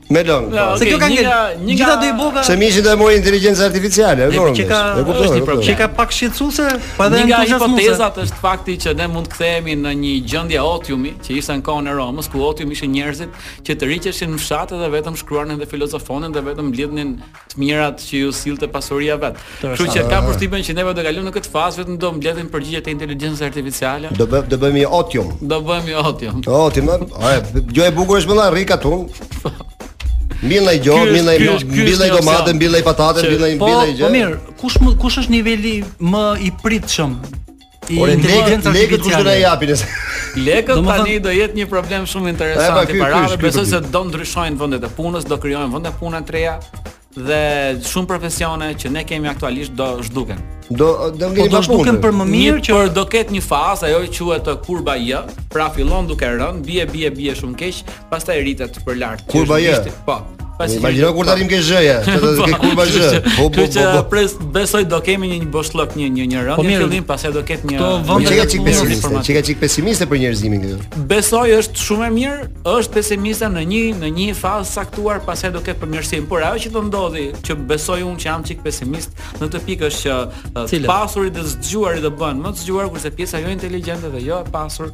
Me lëng. Po. Se kjo ka një një gjithë do i boka. Se mishi do e marrë inteligjenca artificiale, e kupton? E kupton? Është një problem. Çikë pak shqetësuese, po edhe një nga hipotezat është fakti që ne mund të kthehemi në një gjendje otiumi, që ishte në kohën e Romës, ku otiumi ishin njerëzit që tërhiqeshin në fshat dhe vetëm shkruanin dhe filozofonin dhe vetëm mblidhnin të mirat që ju sillte pasuria e vet. Kështu që kam përshtypjen që neve do kalojmë në këtë fazë vetëm do mbledhim përgjigjet e inteligjencës artificiale. Do bëjmë do bëjmë otium. Do bëjmë otium. Otium, a gjë e bukur është me dal rri në katun. Mbill nai gjo, mbill nai mbill nai domate, mbill nai patate, mbill nai mbill nai gjë. Po mirë, kush kush është niveli më i pritshëm Ore lekët, lekët kush do na japin? Lekët do tani do jetë një problem shumë interesant i parave, besoj se do ndryshojnë vendet e punës, do krijojnë vende pune të reja dhe shumë profesione që ne kemi aktualisht do zhduken. Do do ngelemi po, pa punë. për më mirë që por do ketë një fazë ajo quhet kurba J, pra fillon duke rënë, bie bie bie shumë keq, pastaj rritet për lart. Kurba J. Po. Pasi imagjino kur tani ke zhëja, do të po, ke kurba zhë. Po po po. po. Pra besoj do kemi një boshllok një një një rënie po, fillim, pastaj do ketë një vend që ka çik pesimiste, që ka çik pesimiste për njerëzimin këtu. Besoj është shumë e mirë, është pesimista në një në një fazë të caktuar, pastaj do ketë përmirësim, por ajo që do ndodhi, që besoj unë që jam çik pesimist në këtë pikë është që të pasurit dhe të zgjuarit do bëhen më të zgjuar kurse pjesa jo inteligjente dhe jo e pasur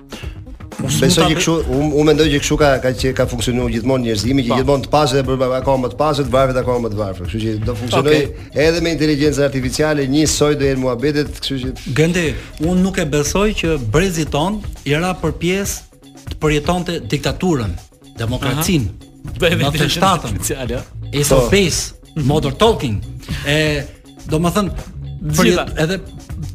Besoj që kështu, unë um, mendoj që kështu ka ka që ka funksionuar gjithmonë njerëzimi, që gjithmonë të pasurit bëhen akoma më të pasur, të varfrit akoma më të varfër. Kështu që do funksionoj okay. edhe me inteligjencën artificiale, një soj do jenë muhabetet, kështu që Gëndi, unë nuk e besoj që brezit tonë i ra për pjesë të përjetonte diktaturën, demokracinë. Uh -huh. Bëj vetë të shtatën. Speciale. Ace of Base, Modern Talking. E do me thënë, për një, edhe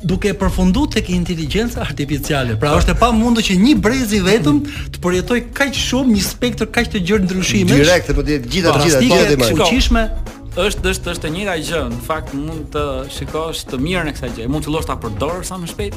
duke përfundu tek inteligjenca artificiale. Pra është e pamundur që një brez i vetëm të përjetoj kaq shumë një spektër kaq të gjerë ndryshimesh. Direkt, po të gjitha gjitha, po, gjitha, gjitha, gjitha, gjitha, gjitha, është është është e njëjta gjë. Në fakt mund të shikosh të mirën e kësaj gjëje. Mund të fillosh ta përdorësh sa më shpejt.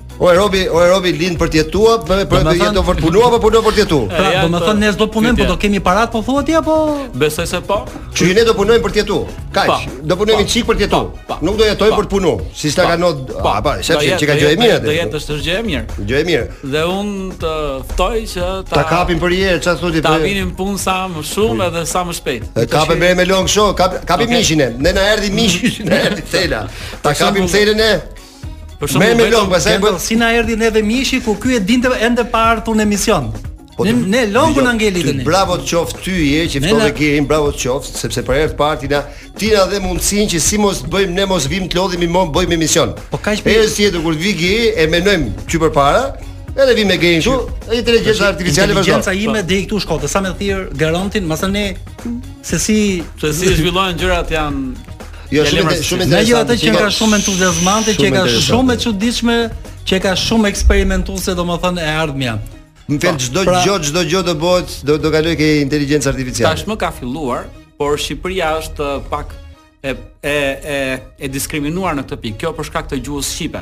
O e robi, o e robi lind për të jetuar, për të jetuar, jeton për të punuar apo punon për të jetuar? Pra, do të thotë ne s'do të punojmë, po do kemi para po thua ti apo? Besoj se po. Që ne do punojmë për të jetuar. Kaq, po. do punojmë çik për të jetuar. Po. Nuk do jetojmë për të punuar. Si s'ta kanë, a pa, se çka çka gjë e mirë atë. Do jetë është gjë e mirë. Gjë e mirë. Dhe un të ftoj që ta Ta kapim përnjëherë, çfarë thotë Ta vëmë në punë sa më shumë edhe sa më shpejt. E kapë bërë me lëng, shoku, kapim mishin ne. Ne na erdhi mishi, na erdhi thela. Ta kapim thelën ne. Për shembull, me me lëng, pastaj bën si na erdhi neve mishi kur ky e dinte ende pa ardhur në emision. Po ne ne lëngu na ngeli tani. Bravo të qoft ty je që fton Gerin, bravo të qoft sepse për herë të parë ti na ti na dhe mundësinë që si mos bëjmë ne mos vim të lodhemi më të bëjmë emision. Po kaq për herë tjetër kur të vi Geri e mendojmë që përpara, edhe vim me Gerin këtu, ai inteligjenca artificiale vazhdon. Inteligjenca ime po. deri këtu shkonte, sa me thirr Gerontin, më se ne se si se si zhvillohen gjërat janë Jo, shumë interesante. Shumë interesante. Jo, atë që ka shumë entuziazmante, që ka shumë të çuditshme, që ka shumë eksperimentuese, domethënë e ardhmja. Në fakt po, çdo pra, gjë, çdo gjë do bëhet, do do kaloj ke inteligjenca artificiale. Tashmë ka filluar, por Shqipëria është pak e e e e diskriminuar në këtë pikë. Kjo për shkak të gjuhës shqipe.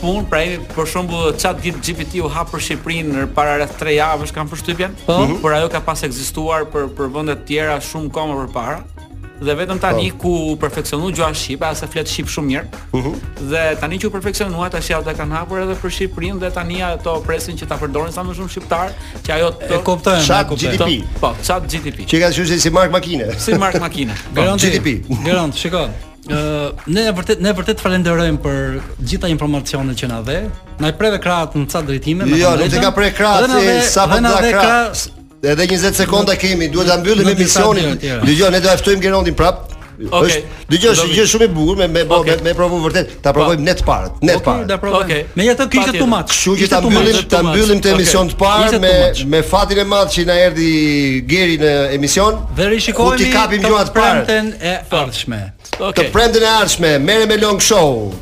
punë, pra jemi për shembull chat GPT u hap për Shqipërinë para rreth 3 javësh kam përshtypjen, po, mhm. por ajo ka pas ekzistuar për për vende të tjera shumë kohë më parë. Dhe vetëm tani po. ku u perfeksionu gjuha shqipe, se e flet shqip shumë mirë. Ëh. Mhm. Dhe tani që u perfeksionua tash ata e kanë hapur edhe për Shqipërinë dhe tani ato presin që ta përdorin sa më shumë shqiptarë, që ajo të e kuptojnë, chat GPT. Po, chat GPT. Ç'i ka thënë si markë makine? Si markë makine. Garant po, GDP. Garant, shikoj. Ë ne vërtet ne vërtet të falenderojmë për gjitha informacionet që na dhe. Na i preve krahët në ca drejtime, më Jo, nuk t'i ka pre krahët se sa po na krahët. Edhe 20 sekonda kemi, duhet ta mbyllim emisionin. Dëgjo, ne do e ftojmë Gerondin prap. Okay. Është dëgjo është gjë shumë e bukur me me okay. me, me provu vërtet. Ta provojmë ne të parët, ne të parët. Okej, okay, okay. Me jetë kishte tu mat. Kështu që ta mbyllim, ta mbyllim këtë emision të parë me me fatin e madh që na erdhi Geri në emision. Dhe rishikohemi të premten e ardhshme. Të premten e ardhshme, merre me long show.